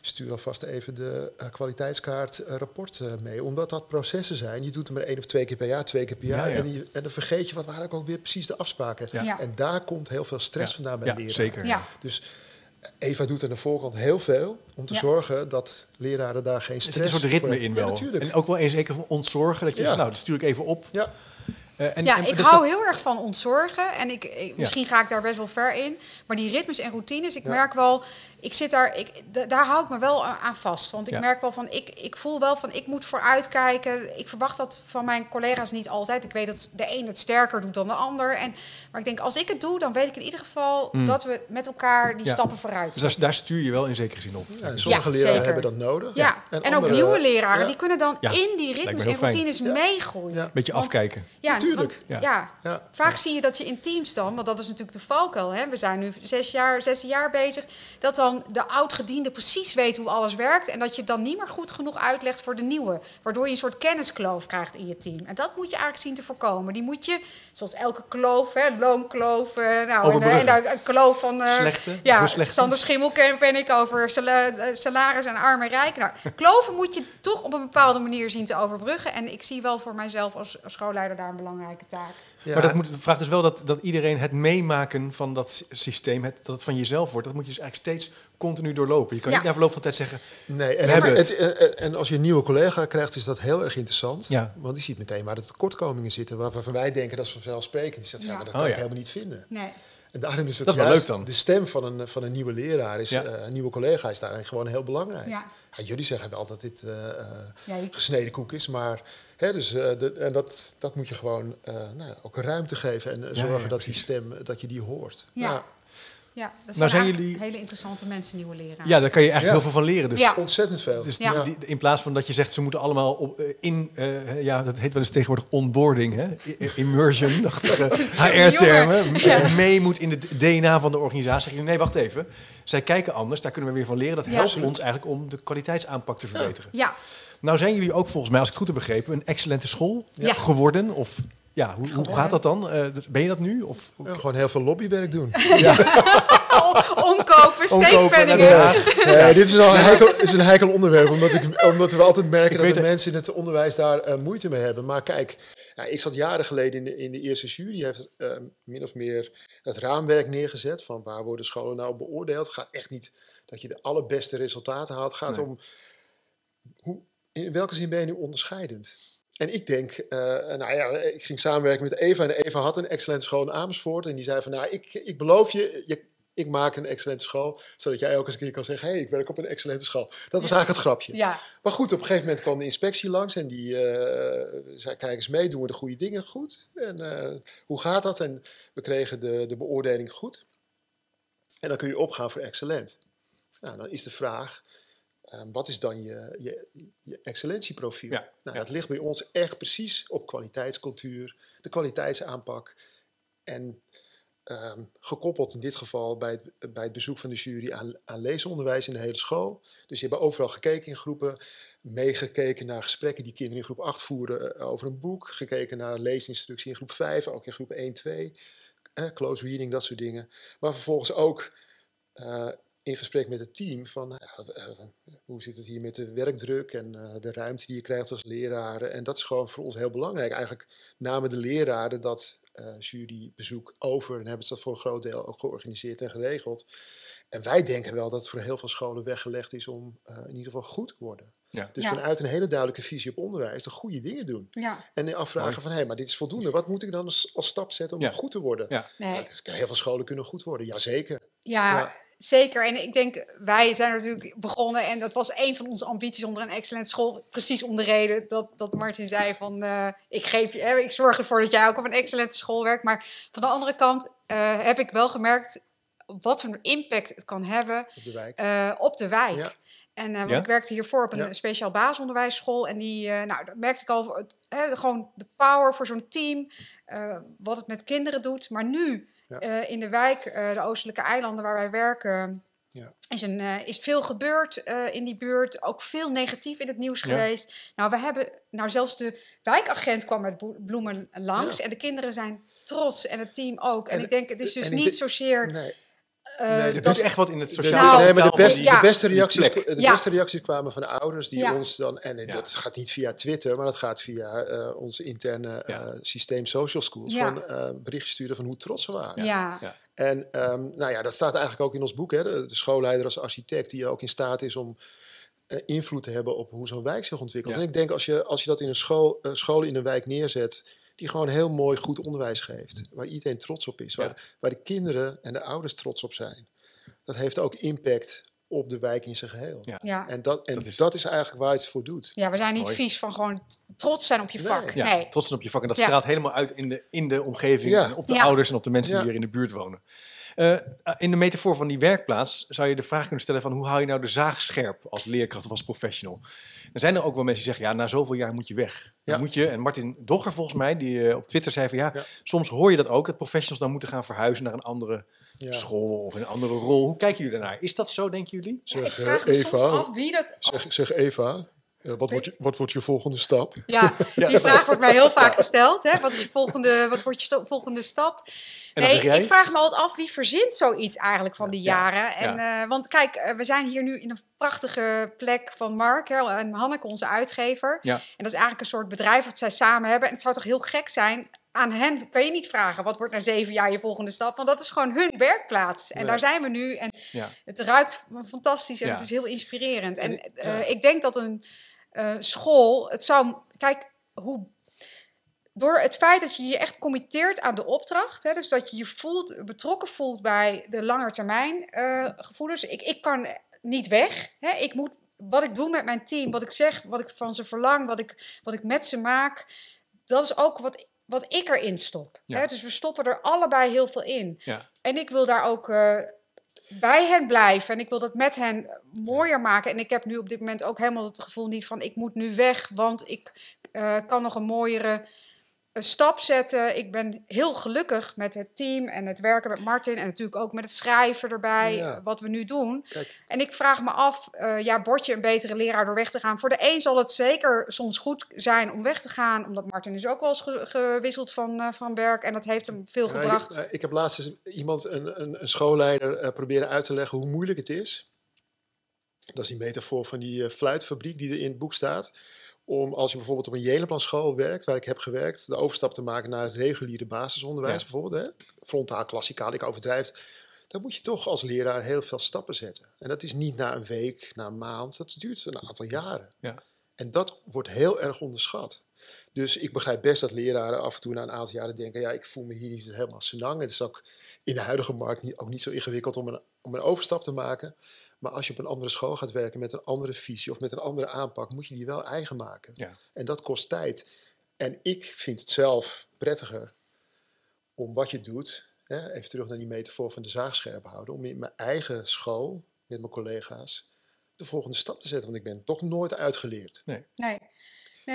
Stuur alvast even de eh, kwaliteitskaart eh, rapport eh, mee. Omdat dat processen zijn. Je doet het maar één of twee keer per jaar, twee keer per jaar. Ja, ja. En, je, en dan vergeet je wat waren ook weer precies de afspraken. Ja. Ja. En daar komt heel veel stress Ja. vandaan bij Ja, leraren. zeker. Ja. Dus Eva doet aan de voorkant heel veel om te Ja. zorgen dat leraren daar geen Er stress zit een soort ritme voor in Ja, wel. natuurlijk. en ook wel eens zeker van ontzorgen. Dat je Ja. zegt, nou, dat stuur ik even op. Ja. Eh, en, ja, en- ik dus hou dat- heel erg van ontzorgen. En ik, ik- misschien ga ik daar best wel ver in. Maar die ritmes en routines, ik Ja. merk wel... Ik zit daar, ik, daar hou ik me wel aan vast. Want ik Ja. merk wel van, ik, ik voel wel van, ik moet vooruitkijken. Ik verwacht dat van mijn collega's niet altijd. Ik weet dat de een het sterker doet dan de ander. En, maar ik denk, als ik het doe, dan weet ik in ieder geval dat we met elkaar die Ja. stappen vooruit Dus daar, stuur je wel in zekere zin op. Ja, en sommige leraren zeker. hebben dat nodig. Ja, en, ook andere- nieuwe leraren, ja. die kunnen dan Ja, in die ritmes en routines Ja. meegroeien. Ja. Beetje Want- afkijken. Ja, Natuurlijk. want- Ja. ja. Ja. Vaak zie je dat je in teams dan, want dat is natuurlijk de valkuil. Hè? We zijn nu zes jaar, zes jaar bezig. Dat dan dan de oudgediende precies weet hoe alles werkt. En dat je dan niet meer goed genoeg uitlegt voor de nieuwe. Waardoor je een soort kenniskloof krijgt in je team. En dat moet je eigenlijk zien te voorkomen. Die moet je, zoals elke kloof, hè, loonkloof. eh, nou, en, eh, Overbruggen. en, een kloof van. eh, Slechte, Ja. Sander Schimmel ken ben ik over sala- eh, salaris en arm en rijk. Nou, kloven moet je toch op een bepaalde manier zien te overbruggen. En ik zie wel voor mijzelf als schoolleider daar een belangrijke taak. Ja, Maar dat moet, vraagt dus wel dat, dat iedereen het meemaken van dat sy- systeem, het, dat het van jezelf wordt, dat moet je dus eigenlijk steeds continu doorlopen. Je kan Ja. niet na verloop van tijd zeggen, Nee, en, het- hebben het- en- en als je een nieuwe collega krijgt, is dat heel erg interessant. Ja. Want die ziet meteen waar de tekortkomingen zitten. Waarvan wij denken dat is vanzelfsprekend. Die zegt, ja, Ja. maar dat Oh, kan ik helemaal niet vinden. Nee. En daarom is het Dat is wel juist leuk dan. de stem van een, van een nieuwe leraar, is, Ja. eh, een nieuwe collega, is daarin gewoon heel belangrijk. Ja. Ja, jullie zeggen wel dat dit eh, eh, Ja, je- gesneden koek is, maar hè, dus, eh, de- en dat, dat moet je gewoon eh, nou, ja, ook ruimte geven en Ja, zorgen ja, dat die stem, dat je die hoort. Ja. Ja, dat Nou, zijn, jullie- hele interessante mensen, nieuwe leraren. ja, daar kan je eigenlijk Ja. heel veel van leren. Dus, Ja. Ontzettend veel. dus Ja. die, die- in plaats van dat je zegt, ze moeten allemaal op, eh, in, eh, ja, dat heet wel eens tegenwoordig onboarding, hè? I- immersion, (laughs) HR-termen, (laughs) Ja. mee moet in het DNA van de organisatie. Zeg je, nee, wacht even. Zij kijken anders, daar kunnen we weer van leren. Dat helpt ons eigenlijk om de kwaliteitsaanpak te verbeteren. Ja, Nou zijn jullie ook volgens mij, als ik het goed heb begrepen, een excellente school Ja. geworden. Of ja, hoe, hoe gaat dat dan? Eh, ben je dat nu? Of, Ja, gewoon heel veel lobbywerk doen. (laughs) (laughs) omkopen, Omkopen, steekpenningen. ja. Nee, dit is, wel een heikel, is een heikel onderwerp, omdat, ik, omdat we altijd merken Ik dat de mensen in het onderwijs daar eh, moeite mee hebben. Maar kijk, ja, ik zat jaren geleden in de, in de eerste jury, heeft eh, min of meer het raamwerk neergezet van waar worden scholen nou beoordeeld. Het gaat echt niet dat je de allerbeste resultaten haalt. Het gaat Nee. om hoe, in welke zin ben je nu onderscheidend? En ik denk, eh, nou ja, ik ging samenwerken met Eva en Eva had een excellente school in Amersfoort. En die zei van, nou, ik, ik beloof je, je, ik maak een excellente school, zodat jij een keer kan zeggen, hé, hey, ik werk op een excellente school. Dat was eigenlijk het grapje. Ja, Maar goed, op een gegeven moment kwam de inspectie langs en die eh, zei, kijk eens mee, doen we de goede dingen goed? En eh, hoe gaat dat? En we kregen de, de beoordeling goed. En dan kun je opgaan voor excellent. Nou, dan is de vraag, eh, wat is dan je, je, je excellentieprofiel? Ja, nou, ja. dat ligt bij ons echt precies op kwaliteitscultuur, de kwaliteitsaanpak. En ehm, gekoppeld in dit geval bij het, bij het bezoek van de jury aan, aan leesonderwijs in de hele school. Dus je hebt overal gekeken in groepen, meegekeken naar gesprekken die kinderen in groep 8 voeren eh, over een boek, gekeken naar leesinstructie in groep 5, ook in groep 1, 2, eh, close reading, dat soort dingen. Maar vervolgens ook eh, in gesprek met het team van nou eh, hoe zit het hier met de werkdruk en eh, de ruimte die je krijgt als leraren. En dat is gewoon voor ons heel belangrijk. Eigenlijk namen de leraren dat eh, jurybezoek over en hebben ze dat voor een groot deel ook georganiseerd en geregeld. En wij denken wel dat het voor heel veel scholen weggelegd is om eh, in ieder geval goed te worden. Ja. Dus Ja. vanuit een hele duidelijke visie op onderwijs de goede dingen doen. ja. En afvragen Mooi. van, hé, maar dit is voldoende. Wat moet ik dan als, als stap zetten om Ja. goed te worden? Ja. Nee. Nou, heel veel scholen kunnen goed worden, jazeker. Ja, Ja. Zeker. En ik denk, wij zijn natuurlijk begonnen en dat was een van onze ambities onder een excellent school. Precies om de reden dat, dat Martin zei van, eh, ik, geef je, eh, ik zorg ervoor dat jij ook op een excellente school werkt. Maar van de andere kant eh, heb ik wel gemerkt wat voor een impact het kan hebben Op de wijk. eh, op de wijk. Ja. En eh, want Ja? ik werkte hiervoor op een Ja. speciaal basisonderwijsschool. En die, nou, daar merkte ik al, het, eh, gewoon de power voor zo'n team. eh, wat het met kinderen doet. Maar nu, Ja. eh, in de wijk, eh, de Oostelijke Eilanden waar wij werken... Ja. Is, een, eh, is veel gebeurd in die buurt. Ook veel negatief in het nieuws Ja. geweest. Nou, we hebben, nou, zelfs de wijkagent kwam met bloemen langs. Ja. En de kinderen zijn trots en het team ook. En, En- ik denk, het is dus niet zozeer... Nee, eh, Nee, Er dat- doet echt wat in het sociale Nou, nee, maar de, best- die- ja. de, beste reacties, de Ja. beste reacties kwamen van de ouders die Ja. ons dan... En Ja. dat gaat niet via Twitter, maar dat gaat via eh, ons interne Ja. eh, systeem Social Schools. Ja. Van eh berichten sturen van hoe trots ze waren. ja. Ja. En ehm, nou ja, dat staat eigenlijk ook in ons boek. Hè? De, de schoolleider als architect die ook in staat is om eh, invloed te hebben op hoe zo'n wijk zich ontwikkelt. Ja. En ik denk als je, als je dat in een school, school in een wijk neerzet, die gewoon heel mooi goed onderwijs geeft. Waar iedereen trots op is. Waar, Ja. waar de kinderen en de ouders trots op zijn. Dat heeft ook impact op de wijk in zijn geheel. Ja. ja. En, dat, en Dat dat, is- is... eigenlijk waar je het voor doet. Ja, we zijn niet Mooi. vies van gewoon trots zijn op je Nee. vak. Ja, Nee. trots zijn op je vak. En dat Ja. straalt helemaal uit in de, in de omgeving, Ja. en op de Ja. ouders en op de mensen Ja. die hier in de buurt wonen. Eh, in de metafoor van die werkplaats zou je de vraag kunnen stellen van hoe hou je nou de zaag scherp als leerkracht of als professional? Er zijn er ook wel mensen die zeggen, ja, na zoveel jaar moet je weg. Dan Ja. moet je, en Martin Dogger volgens mij, die eh, op Twitter zei van ja, Ja. soms hoor je dat ook, dat professionals dan moeten gaan verhuizen naar een andere Ja. school of in een andere rol. Hoe kijken jullie daarnaar? Is dat zo, denken jullie? Ja, ik Zeg, vraag eh, me soms Eva, af wie dat... zeg, zeg Eva, eh, wat, wordt je, wat wordt je volgende stap? Ja, (laughs) die vraag wordt mij heel vaak gesteld. Hè? Wat is je volgende, wat wordt je volgende stap? Nee, ik vraag me altijd af wie verzint zoiets eigenlijk van die Ja, jaren. En, eh, want kijk, eh, we zijn hier nu in een prachtige plek van Mark hè, en Hanneke, onze uitgever. Ja. En dat is eigenlijk een soort bedrijf wat zij samen hebben. En het zou toch heel gek zijn. Aan hen kan je niet vragen wat wordt na zeven jaar je volgende stap. Want dat is gewoon hun werkplaats. En Nee. daar zijn we nu. En Ja. het ruikt fantastisch en Ja. het is heel inspirerend. En En- eh, ja. ik denk dat een eh, school, het zou, kijk, hoe, door het feit dat je je echt committeert aan de opdracht, hè, dus dat je je voelt, betrokken voelt bij de langetermijn eh gevoelens. Ik, ik kan niet weg. Hè, ik moet, wat ik doe met mijn team, wat ik zeg, wat ik van ze verlang, wat ik, wat ik met ze maak, dat is ook wat, wat ik erin stop. Ja. Hè, dus we stoppen er allebei heel veel in. Ja. En ik wil daar ook eh, bij hen blijven. En ik wil dat met hen mooier maken. En ik heb nu op dit moment ook helemaal het gevoel niet van... ik moet nu weg, want ik eh, kan nog een mooiere eh, stap zetten. Ik ben heel gelukkig met het team en het werken met Martin... en natuurlijk ook met het schrijven erbij, Ja. wat we nu doen. Kijk, En ik vraag me af, eh, ja, word je een betere leraar door weg te gaan? Voor de een zal het zeker soms goed zijn om weg te gaan... omdat Martin is ook wel eens ge- gewisseld van, eh, van werk... en dat heeft hem veel Ja, gebracht. Ik, eh, ik heb laatst eens iemand, een, een, een schoolleider, proberen uit te leggen hoe moeilijk het is. Dat is die metafoor van die fluitfabriek die er in het boek staat. Om als je bijvoorbeeld op een Jelenplan school werkt, waar ik heb gewerkt, de overstap te maken naar het reguliere basisonderwijs Ja. bijvoorbeeld. Hè? Frontaal, klassikaal, ik overdrijf. Dan moet je toch als leraar heel veel stappen zetten. En dat is niet na een week, na een maand. Dat duurt een aantal jaren. Ja. En dat wordt heel erg onderschat. Dus ik begrijp best dat leraren af en toe na een aantal jaren denken: ja, ik voel me hier niet helemaal senang. Het is ook in de huidige markt niet, ook niet zo ingewikkeld om een, om een overstap te maken. Maar als je op een andere school gaat werken met een andere visie of met een andere aanpak, moet je die wel eigen maken. Ja. En dat kost tijd. En ik vind het zelf prettiger om wat je doet, hè, even terug naar die metafoor van de zaag scherp houden, om in mijn eigen school met mijn collega's de volgende stap te zetten. Want ik ben toch nooit uitgeleerd. Nee. Nee,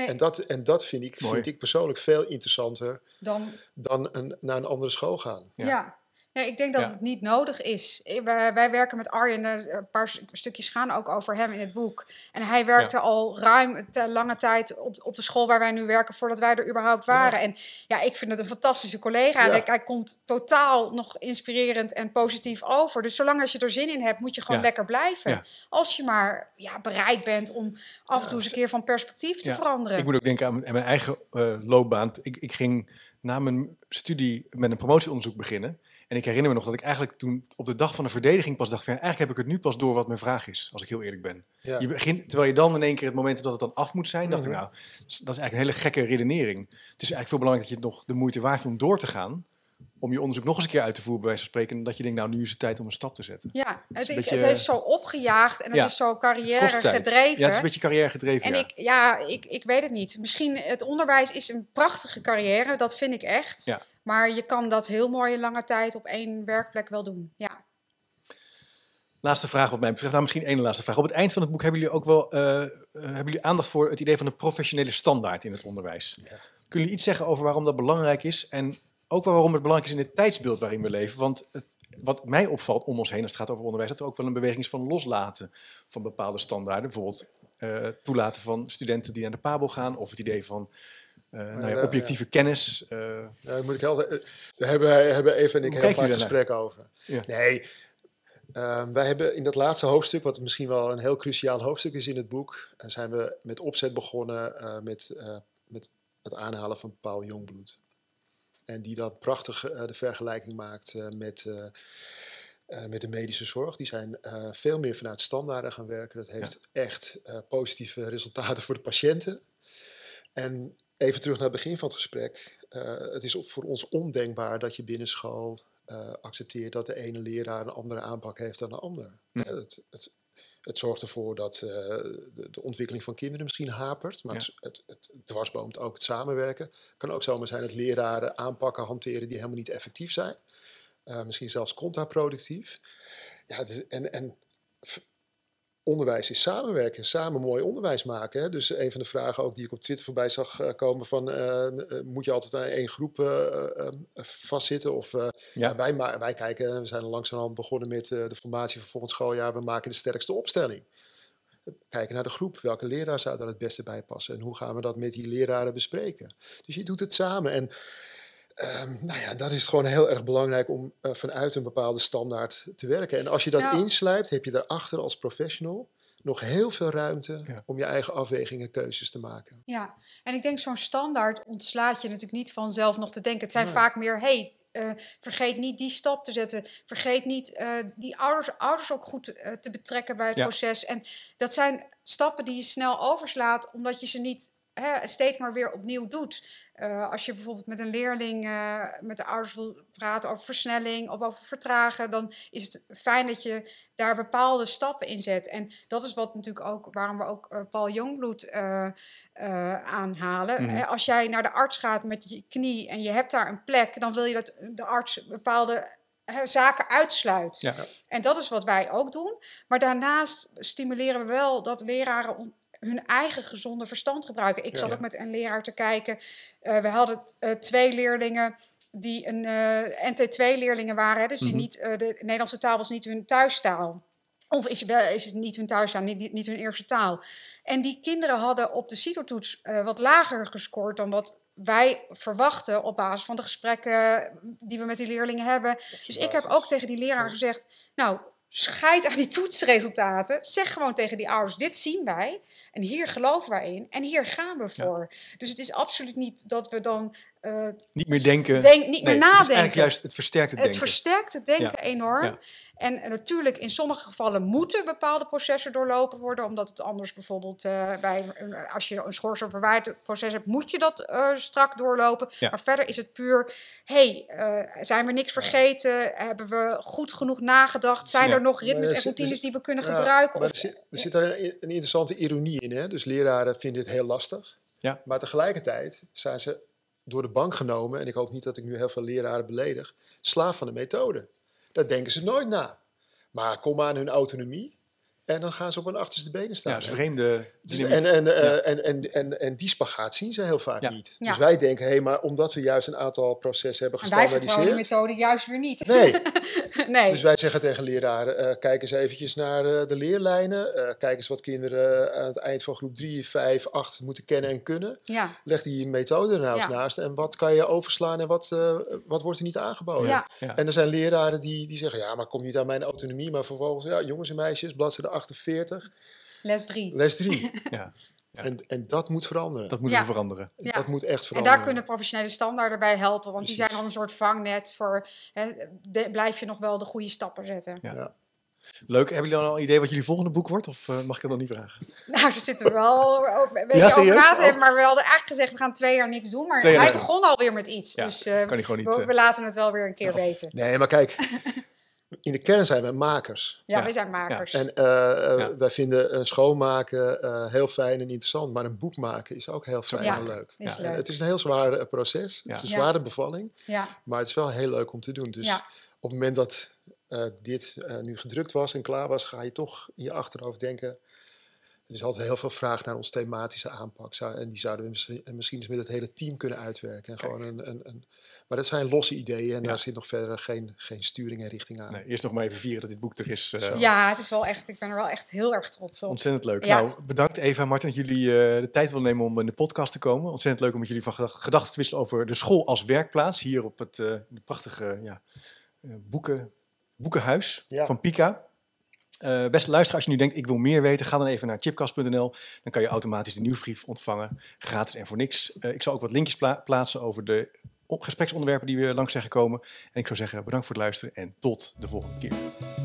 En dat, en dat vind, ik, Mooi. vind ik persoonlijk veel interessanter dan dan een, naar een andere school gaan. Ja. Ja. Nee, ik denk dat Ja. het niet nodig is. Eh, Wij, wij werken met Arjen, een paar st- stukjes gaan ook over hem in het boek. En hij werkte al ruim lange tijd op, op de school waar wij nu werken, voordat wij er überhaupt waren. En ja, ik vind het een fantastische collega. En ik- hij komt totaal nog inspirerend en positief over. Dus zolang als je er zin in hebt, moet je gewoon lekker blijven. Als je maar ja, bereid bent om af en toe eens een keer van perspectief te Ja. veranderen. Ik moet ook denken aan mijn, aan mijn eigen eh, loopbaan. Ik, ik ging na mijn studie met een promotieonderzoek beginnen. En ik herinner me nog dat ik eigenlijk toen op de dag van de verdediging pas dacht van... ja, eigenlijk heb ik het nu pas door wat mijn vraag is, als ik heel eerlijk ben. Ja. Je begint, terwijl je dan in één keer het moment dat het dan af moet zijn, dacht ik Mhm. nou, dat is eigenlijk een hele gekke redenering. Het is eigenlijk veel belangrijk dat je het nog de moeite waard vindt om door te gaan. Om je onderzoek nog eens een keer uit te voeren, bij wijze van spreken. En dat je denkt, nou, nu is het tijd om een stap te zetten. Ja, het, is, beetje- het is zo opgejaagd en het Ja. is zo carrière gedreven. Ja, het is een beetje carrière gedreven, En ja. ik, ja, ik, ik weet het niet. Misschien het onderwijs is een prachtige carrière, dat vind ik echt. Ja. Maar je kan dat heel mooi in lange tijd op één werkplek wel doen. Ja. Laatste vraag wat mij betreft. Nou, misschien één laatste vraag. Op het eind van het boek hebben jullie ook wel eh, eh, hebben jullie aandacht voor het idee van een professionele standaard in het onderwijs. Ja. Kunnen jullie iets zeggen over waarom dat belangrijk is en ook wel waarom het belangrijk is in het tijdsbeeld waarin we leven? Want het, wat mij opvalt om ons heen als het gaat over onderwijs, dat er ook wel een beweging is van loslaten van bepaalde standaarden. Bijvoorbeeld eh, toelaten van studenten die naar de PABO gaan of het idee van nou ja, ja, objectieve kennis. eh, Nou, moet ik heel, eh, daar hebben, hebben Eva en ik Hoe heel vaak gesprek over. Ja. Nee, ehm, wij hebben in dat laatste hoofdstuk, wat misschien wel een heel cruciaal hoofdstuk is in het boek, eh, zijn we met opzet begonnen eh, met, eh, met het aanhalen van Paul Jongbloed. En die dan prachtig eh, de vergelijking maakt eh, met, eh, eh, met de medische zorg. Die zijn eh, veel meer vanuit standaarden gaan werken. Dat heeft echt eh, positieve resultaten voor de patiënten. En even terug naar het begin van het gesprek. Eh, het is voor ons ondenkbaar dat je binnen school eh, accepteert dat de ene leraar een andere aanpak heeft dan de ander. Hm. Eh, het, het, het zorgt ervoor dat de, de ontwikkeling van kinderen misschien hapert, maar Ja. het, het, het dwarsboomt ook het samenwerken. Het kan ook zomaar zijn dat leraren aanpakken hanteren die helemaal niet effectief zijn. Misschien zelfs contraproductief. Ja, het is, en, en onderwijs is samenwerken, samen mooi onderwijs maken. Hè? Dus een van de vragen ook die ik op Twitter voorbij zag uh, komen van... Uh, moet je altijd aan één groep vastzitten? Of, ja. wij, wij kijken, we zijn langzamerhand begonnen met de formatie van volgend schooljaar. We maken de sterkste opstelling kijken naar de groep. Welke leraar zou daar het beste bij passen? En hoe gaan we dat met die leraren bespreken? Dus je doet het samen. En um, nou ja, dan is het gewoon heel erg belangrijk om uh, vanuit een bepaalde standaard te werken. En als je dat ja. inslijpt, heb je daarachter als professional nog heel veel ruimte ja. om je eigen afwegingen, keuzes te maken. Ja, en ik denk zo'n standaard ontslaat je natuurlijk niet vanzelf nog te denken. Het zijn nee. vaak meer, hey, uh, vergeet niet die stap te zetten. Vergeet niet uh, die ouders, ouders ook goed uh, te betrekken bij het ja. proces. En dat zijn stappen die je snel overslaat, omdat je ze niet hè, steeds maar weer opnieuw doet. Uh, als je bijvoorbeeld met een leerling, uh, met de ouders wil praten over versnelling of over vertragen, dan is het fijn dat je daar bepaalde stappen in zet. En dat is wat natuurlijk ook waarom we ook uh, Paul Jongbloed aanhalen. Mm. Als jij naar de arts gaat met je knie en je hebt daar een plek, dan wil je dat de arts bepaalde zaken uitsluit. Ja. En dat is wat wij ook doen. Maar daarnaast stimuleren we wel dat leraren hun eigen gezonde verstand gebruiken. Ik ja, zat ja. ook met een leraar te kijken. Uh, we hadden uh, twee leerlingen die een uh, NT2-leerlingen waren. Hè, dus die mm -hmm. niet, de Nederlandse taal was niet hun thuistaal. Of is, is het niet hun thuistaal, niet, niet hun eerste taal. En die kinderen hadden op de CITO-toets wat lager gescoord dan wat wij verwachten op basis van de gesprekken die we met die leerlingen hebben. Dus ik heb ook tegen die leraar gezegd: Nou, scheid aan die toetsresultaten. Zeg gewoon tegen die ouders: dit zien wij en hier geloven wij in en hier gaan we voor. Ja. Dus het is absoluut niet dat we dan uh, niet meer denken, denk, niet nee, meer nadenken. Het is eigenlijk juist het versterkt het denken. Het versterkt het denken ja. enorm. Ja. En natuurlijk, in sommige gevallen moeten bepaalde processen doorlopen worden, omdat het anders bijvoorbeeld uh, bij als je een schors- of verwijtproces hebt, moet je dat uh, strak doorlopen. Ja. Maar verder is het puur: hey, uh, zijn we niks vergeten? Hebben we goed genoeg nagedacht? Zijn ja. er nog ritmes en routines die we kunnen ja, gebruiken? Maar er zit, er zit een interessante ironie in. Hè? Dus leraren vinden het heel lastig. Ja. Maar tegelijkertijd zijn ze door de bank genomen, en ik hoop niet dat ik nu heel veel leraren beledig, slaaf van de methode. Daar denken ze nooit na. Maar kom aan hun autonomie en dan gaan ze op hun achterste benen staan. Ja, dat is vreemde dus, en, en, ja. uh, en, en, en, en die spagaat zien ze heel vaak ja. niet. Ja. Dus wij denken, hé, hey, maar omdat we juist een aantal processen hebben gestandaardiseerd... En wij de methode juist weer niet. Nee. (laughs) nee. Dus wij zeggen tegen leraren, uh, kijk eens eventjes naar uh, de leerlijnen. Uh, kijk eens wat kinderen aan het eind van groep 3, 5, 8 moeten kennen en kunnen. Ja. Leg die methode er nou eens naast. En wat kan je overslaan en wat, wat wordt er niet aangeboden? Ja. En er zijn leraren die, die zeggen, ja, maar kom niet aan mijn autonomie. Maar vervolgens, ja, jongens en meisjes, bladzijde 48... Les 3. Les 3. (laughs) ja. Ja. En, en dat moet veranderen. Dat moet ja. veranderen. Ja. Dat moet echt veranderen. En daar kunnen professionele standaarden bij helpen. Want Precies. die zijn al een soort vangnet voor... Hè, de, blijf je nog wel de goede stappen zetten. Ja. Leuk. Hebben jullie al een idee wat jullie volgende boek wordt? Of uh, mag ik dat nog niet vragen? (laughs) Nou, daar zitten we wel een beetje ja, over na te hebben. Maar we hadden eigenlijk gezegd, we gaan twee jaar niks doen. Maar hij begon alweer met iets. dus uh, kan gewoon niet, we, we, laten het wel weer een keer weten. Nee, maar kijk... (laughs) in de kern zijn wij makers. Ja, ja. wij zijn makers. En uh, ja. wij vinden een schoonmaken uh, heel fijn en interessant, maar een boek maken is ook heel fijn ja, en leuk. Is leuk. Het is een heel zwaar proces, het is een zware bevalling, maar het is wel heel leuk om te doen. Dus op het moment dat uh, dit nu gedrukt was en klaar was, ga je toch in je achterhoofd denken... Er is altijd heel veel vraag naar onze thematische aanpak. En die zouden we misschien, misschien eens met het hele team kunnen uitwerken. En gewoon een, een, een, maar dat zijn losse ideeën en ja. daar zit nog verder geen, geen sturing en richting aan. Nee, eerst nog maar even vieren dat dit boek er is. Uh... Ja, het is wel echt, ik ben er wel echt heel erg trots op. Ontzettend leuk. Ja. Nou, bedankt Eva en Martin dat jullie uh, de tijd willen nemen om in de podcast te komen. Ontzettend leuk om met jullie van gedachten te wisselen over de school als werkplaats. Hier op het uh, prachtige ja, boeken, boekenhuis ja. van Pika. Uh, beste luisteraar, als je nu denkt, ik wil meer weten, ga dan even naar chipcast.nl. Dan kan je automatisch de nieuwsbrief ontvangen, gratis en voor niks. Uh, ik zal ook wat linkjes pla plaatsen over de gespreksonderwerpen die we langs zijn gekomen. En ik zou zeggen, bedankt voor het luisteren en tot de volgende keer.